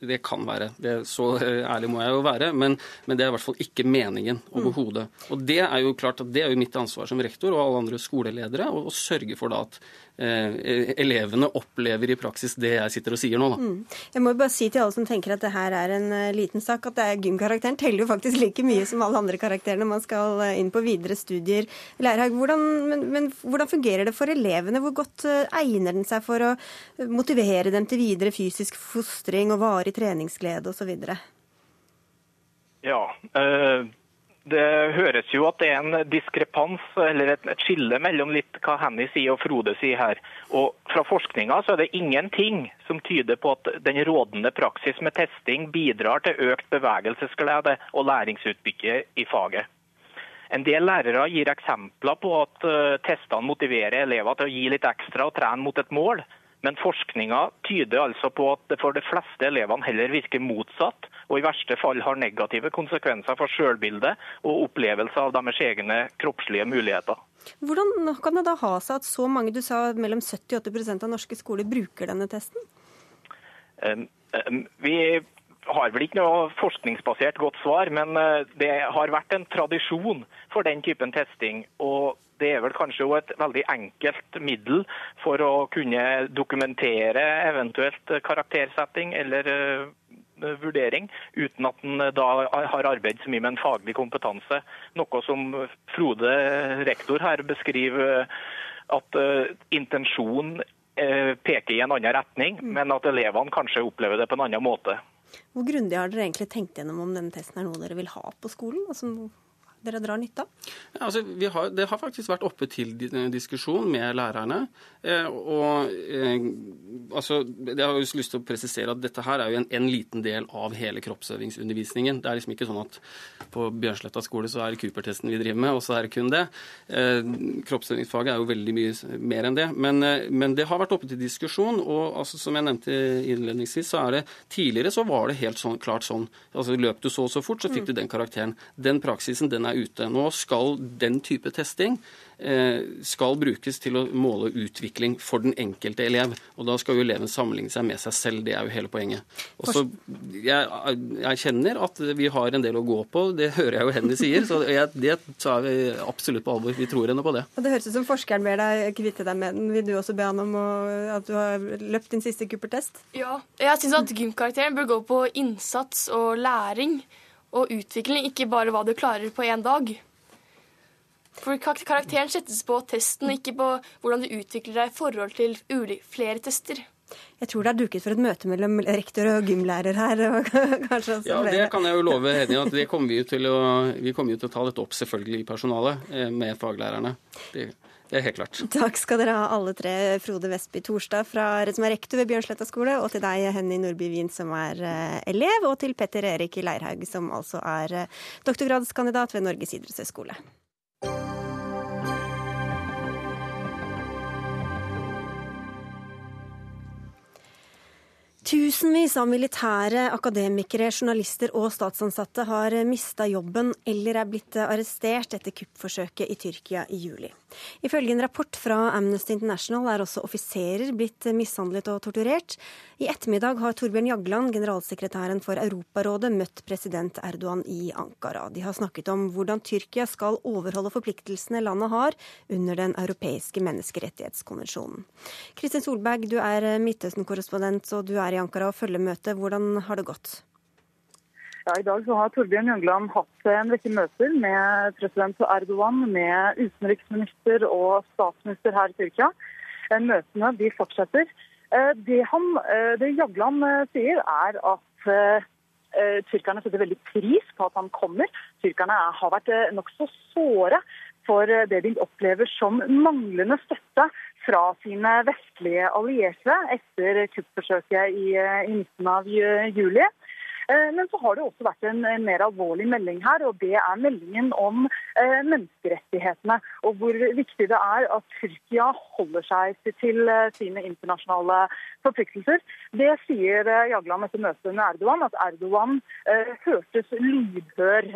det kan være. Det, så eh, ærlig må jeg jo være. Men, men, det er i hvert fall ikke meningen overhodet. Og det er jo klart at det er jo mitt ansvar som rektor og alle andre skoleledere å sørge for da at eh, elevene opplever i praksis det jeg sitter og sier nå. Da. Mm. Jeg må jo bare si til alle som tenker at det her er en uh, liten sak, at det er gymkarakteren teller jo faktisk like mye som alle andre karakterer når man skal uh, inn på videre studier. Lærhag, hvordan, men, men, hvordan fungerer det for elevene? Hvor godt egner den seg for å motivere dem til videre fysisk fostring og varig treningsglede osv.? Ja, øh det høres jo at det er en diskrepans eller et, skille mellom litt hva Henny sier og Frode sier her. Og Fra forskninga så er det ingenting som tyder på at den rådende praksis med testing bidrar til økt bevegelsesglede og læringsutbytte i faget. En del lærere gir eksempler på at uh, testene motiverer elever til å gi litt ekstra og trene mot et mål. Men forskninga tyder altså på at det for de fleste elevene heller virker motsatt, og i verste fall har negative konsekvenser for selvbildet og opplevelse av deres egne kroppslige muligheter. Hvordan kan det da ha seg at så mange, du sa mellom 70 og 80 av norske skoler bruker denne testen? Vi har vel ikke noe forskningsbasert godt svar, men eh, det har vært en tradisjon for den typen testing. og det er vel kanskje et veldig enkelt middel for å kunne dokumentere eventuelt karaktersetting eller uh, vurdering, uten at en da har arbeidet så mye med en faglig kompetanse. Noe som Frode, rektor her, beskriver at uh, intensjonen peker i en annen retning, mm. men at elevene kanskje opplever det på en annen måte. Hvor grundig har dere egentlig tenkt gjennom om denne testen er noe dere vil ha på skolen? Altså, dere drar nytte av? Ja, altså, har, det har faktisk vært oppe til diskusjon med lærerne. Eh, og eh, altså, Jeg har lyst til å presisere at dette her er jo en, en, liten del av hele kroppsøvingsundervisningen. Det er liksom ikke sånn at på Bjørnsletta skole så er det Cooper-testen vi driver med, og så er det kun det. Eh, kroppsøvingsfaget er jo veldig mye mer enn det. Men, eh, men det har vært oppe til diskusjon. Og altså, som jeg nevnte innledningsvis, så er det tidligere så var det helt sånn, klart sånn. altså Løp du så og så fort, så fikk du den karakteren. Den praksisen den er ute. Nå skal den type testing Eh, skal brukes til å måle utvikling for den enkelte elev. Og da skal jo eleven sammenligne seg med seg selv. Det er jo hele poenget. Også, jeg, jeg, kjenner at vi har en del å gå på, det hører jeg jo Henny sier. Så jeg, det tar vi absolutt på alvor. Vi tror henne på det. Og Det høres ut som forskeren ber deg kvitte deg med den. Vil du også be han om å, at du har løpt din siste Cooper-test? Ja. Jeg syns at gymkarakteren bør gå på innsats og læring og utvikling, ikke bare hva du klarer på én dag. For karakteren settes på testen, ikke på hvordan du utvikler deg i forhold til flere tester. Jeg tror det er duket for et møte mellom rektor og gymlærer her. Og ja, det kan jeg jo love Henny at det kommer vi, til å, vi kommer jo til å ta dette opp selvfølgelig i personalet eh, med faglærerne. Det, det, er helt klart. Takk skal dere ha alle tre. Frode Vestby Torstad, fra, som er rektor ved Bjørnsletta skole, og til deg, Henny Nordby Wien, som er eh, elev, og til Petter Erik Leirhaug, som altså er eh, doktorgradskandidat ved Norges idrettshøgskole. Tusenvis av militære, akademikere, journalister og statsansatte har mista jobben eller er blitt arrestert etter kuppforsøket i Tyrkia i juli. Ifølge en rapport fra Amnesty International er også offiserer blitt mishandlet og torturert. I ettermiddag har Torbjørn Jagland, generalsekretæren for Europarådet, møtt president Erdogan i Ankara. De har snakket om hvordan Tyrkia skal overholde forpliktelsene landet har under Den europeiske menneskerettighetskonvensjonen. Kristin Solberg, du er Midtøsten-korrespondent, og du er i Ankara og følger møtet. Hvordan har det gått? Ja, I dag har Torbjørn Jøgland hatt en rekke møter med president Erdogan, med utenriksminister og statsminister her i Tyrkia. Eh, møtene de fortsetter. Eh, det, han, eh, det Jagland sier, er at tyrkerne setter veldig pris på at han kommer. Tyrkerne har vært nokså såre for det de opplever som manglende støtte fra sine vestlige allierte etter kuppforsøket i, i midten av juli. Eh, men så har det også vært en mer alvorlig melding her, og det er meldingen om eh, menneskerettighetene. Og hvor viktig det er at Tyrkia holder seg til eh, sine internasjonale forpliktelser. Det sier Jagland etter møtet med Erdogan, at Erdogan hørtes lydhør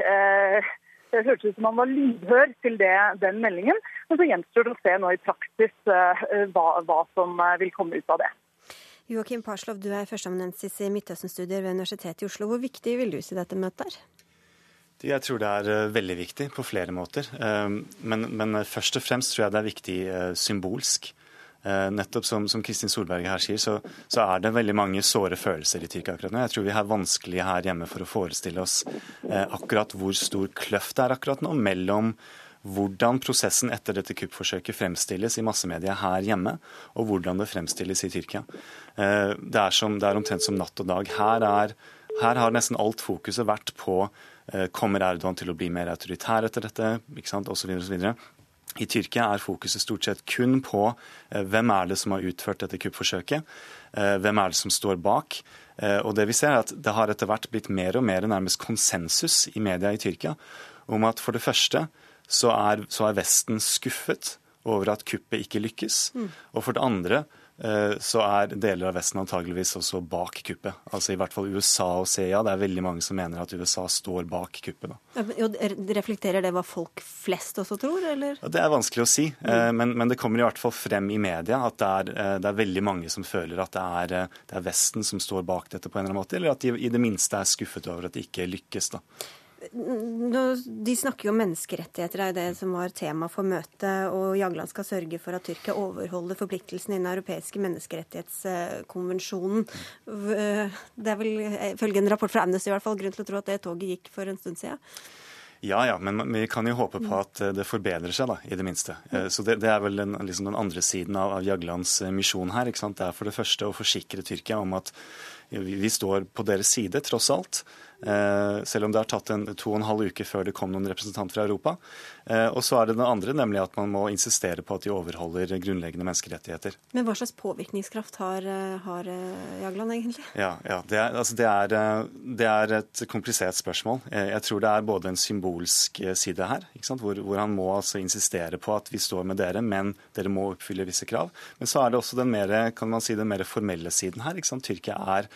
det hørtes ut som han var lydhør til det, den meldingen. Men så gjenstår det å se nå i praksis hva, hva som vil komme ut av det. Joakim Parslov, du er førsteamanuensis i Midtøsten-studier ved Universitetet i Oslo. Hvor viktig vil du si dette møtet er? Jeg tror det er eh, veldig viktig på flere måter. Eh, men, men, først og fremst tror jeg det er viktig eh, symbolsk. Nettopp som, som Kristin Solberg her sier, så, så, er det veldig mange såre følelser i Tyrkia akkurat nå. Jeg tror vi er vanskelig her hjemme for å forestille oss akkurat hvor stor kløft det er akkurat nå mellom hvordan prosessen etter dette kuppforsøket fremstilles i massemedia her hjemme, og hvordan det fremstilles i Tyrkia. Eh, det er, som, det er omtrent som natt og dag. Her, er, her har nesten alt fokuset vært på eh, kommer Erdogan til å bli mer autoritær etter dette, ikke sant, osv. osv. I Tyrkia er fokuset stort sett kun på eh, hvem er det som har utført dette kuppforsøket, hvem er det som står bak. Og det vi ser er at Det har etter hvert blitt mer og mer nærmest konsensus i media i Tyrkia om at for det første så er, så er Vesten skuffet over at kuppet ikke lykkes. Mm. Og for det andre eh, så er deler av Vesten antageligvis også bak kuppet. Altså i hvert fall USA og CIA. Det er veldig mange som mener at USA står bak kuppet. Da. Reflekterer det hva folk flest også tror, eller? Det er vanskelig å si. Eh, mm. Men, men, det kommer i hvert fall frem i media at det er, eh, det er veldig mange som føler at det er, det er, Vesten som står bak dette på en eller annen måte, eller at de i det minste er skuffet over at det ikke lykkes. da. De snakker jo om menneskerettigheter, det er det som var tema for møtet. Og Jagland skal sørge for at Tyrkia overholder forpliktelsene i den europeiske menneskerettighetskonvensjonen. Det er vel ifølge en rapport fra Amnesty i hvert fall grunn til å tro at det toget gikk for en stund siden. Ja, ja, men vi kan jo håpe på at det forbedrer seg, da, i det minste. Eh, så Det, det er vel den, liksom den, andre siden av, av Jaglands eh, misjon her. ikke sant? Det er for det første å forsikre Tyrkia om at vi, vi står på deres side, tross alt. Eh, selv om det har tatt en to og en halv uke før det kom noen representanter fra Europa. Eh, og så er det den andre, nemlig at man må insistere på at de overholder grunnleggende menneskerettigheter. Men hva slags påvirkningskraft har, eh, har Jagland egentlig? Ja, ja det, er, altså det, er, det, er, et komplisert spørsmål. Jeg tror det er både en symbolsk side her, hvor, hvor, han må altså insistere på at vi står med dere, men dere må oppfylle visse krav. Men så er det også den mer, kan man si, den mer formelle siden her. Tyrkia er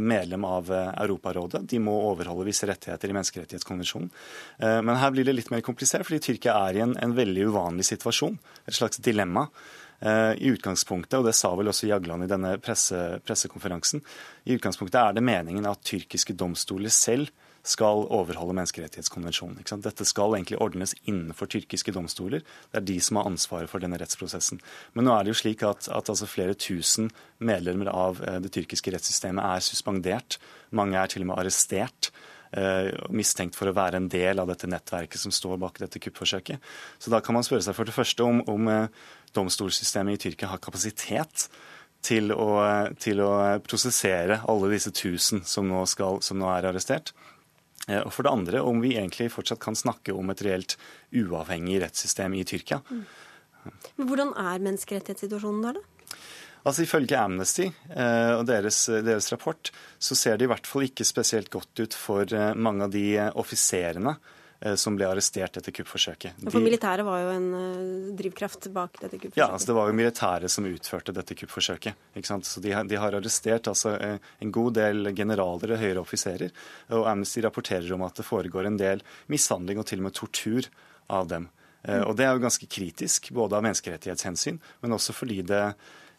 medlem av Europarådet. De må overholde visse rettigheter i menneskerettighetskonvensjonen. Eh, men her blir det litt mer komplisert, fordi Tyrkia er i en, en veldig uvanlig situasjon. Et slags dilemma. Eh, I utgangspunktet, og det sa vel også Jagland i denne presse, pressekonferansen, i utgangspunktet er det meningen at tyrkiske domstoler selv skal overholde menneskerettighetskonvensjonen. Dette skal egentlig ordnes innenfor tyrkiske domstoler. Det er de som har ansvaret for denne rettsprosessen. Men nå er det jo slik at, at altså flere tusen medlemmer av eh, det tyrkiske rettssystemet er suspendert. Mange er til og med arrestert. Uh, mistenkt for å være en del av dette nettverket som står bak dette kuppforsøket. Så da kan man spørre seg for det første om, om uh, domstolssystemet i Tyrkia har kapasitet til å, til å, prosessere alle disse tusen som nå, skal, som nå er arrestert. Eh, og for det andre om vi egentlig fortsatt kan snakke om et reelt uavhengig rettssystem i Tyrkia. Mm. Men Hvordan er menneskerettighetssituasjonen der, da? Altså Ifølge Amnesty eh, og deres, deres, rapport så ser det i hvert fall ikke spesielt godt ut for eh, mange av de offiserene Eh, som ble arrestert etter kuppforsøket. De, For militæret var jo en drivkraft bak dette kuppforsøket? Ja, altså det var jo militæret som utførte dette kuppforsøket. Så De, de har arrestert altså, en god del generaler og høyere offiserer. Og Amnesty rapporterer om at det foregår en del mishandling og til og med tortur av dem. Mm. Og Det er jo ganske kritisk, både av menneskerettighetshensyn, men også fordi det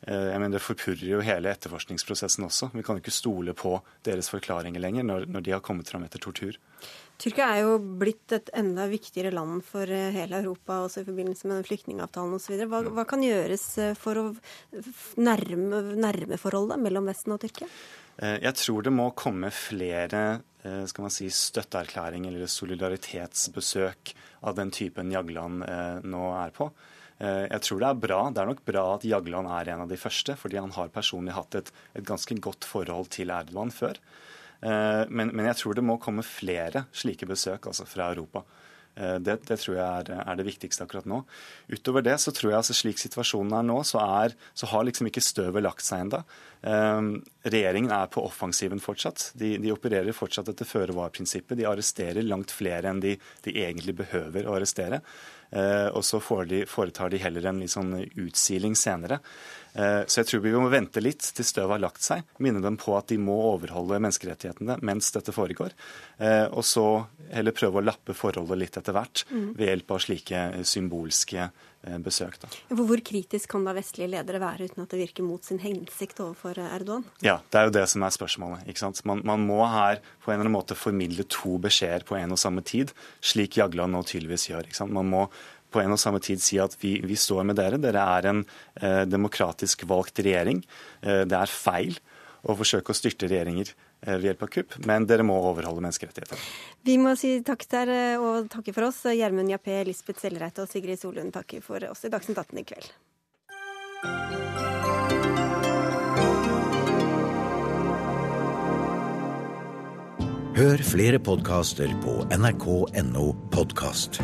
jeg mener, Det forpurrer jo hele etterforskningsprosessen også. Vi kan jo ikke stole på deres forklaringer lenger når, når de har kommet fram etter tortur. Tyrkia er jo blitt et enda viktigere land for eh, hele Europa, også i forbindelse med den flyktningavtalen osv. Hva, hva kan gjøres eh, for å nærme, nærme forholdet mellom Vesten og Tyrkia? Eh, jeg tror det må komme flere skal man si, støtteerklæringer eller solidaritetsbesøk av den typen Jagland nå er på. Jeg tror det er bra. Det er nok bra at Jagland er en av de første, fordi han har personlig hatt et, et ganske godt forhold til Erdogan før. Eh, men, men, jeg tror det må komme flere slike besøk altså fra Europa. Eh, det, det, tror jeg er, er, det viktigste akkurat nå. Utover det så tror jeg altså slik situasjonen er nå, så, er, så har liksom ikke støvet lagt seg ennå. Um, regjeringen er på offensiven fortsatt. De, de opererer fortsatt etter føre-var-prinsippet. De arresterer langt flere enn de, de egentlig behøver å arrestere. Uh, og så de, foretar de heller en litt sånn utsiling senere. Eh, så jeg tror vi må vente litt til støvet har lagt seg. Minne dem på at de må overholde menneskerettighetene mens dette foregår. Eh, og så heller prøve å lappe forholdet litt etter hvert mm. ved hjelp av slike symbolske eh, besøk. Da. Hvor kritisk kan da vestlige ledere være uten at det virker mot sin hensikt overfor Erdogan? Ja, Det er jo det som er spørsmålet. ikke sant? Man, man må her på en eller annen måte formidle to beskjeder på en og samme tid, slik Jagland nå tydeligvis gjør. ikke sant? Man må på en og samme tid si at vi, vi står med dere. Dere er en eh, demokratisk valgt regjering. Eh, det er feil å forsøke å styrte regjeringer eh, ved hjelp av kupp, men dere må overholde menneskerettigheter. Vi må si takk der og takke for oss. Gjermund Jappé, Lisbeth Sellreite og Sigrid Solund takker for oss i Dagsnytt 18 i kveld. Hør flere podkaster på nrk.no podkast.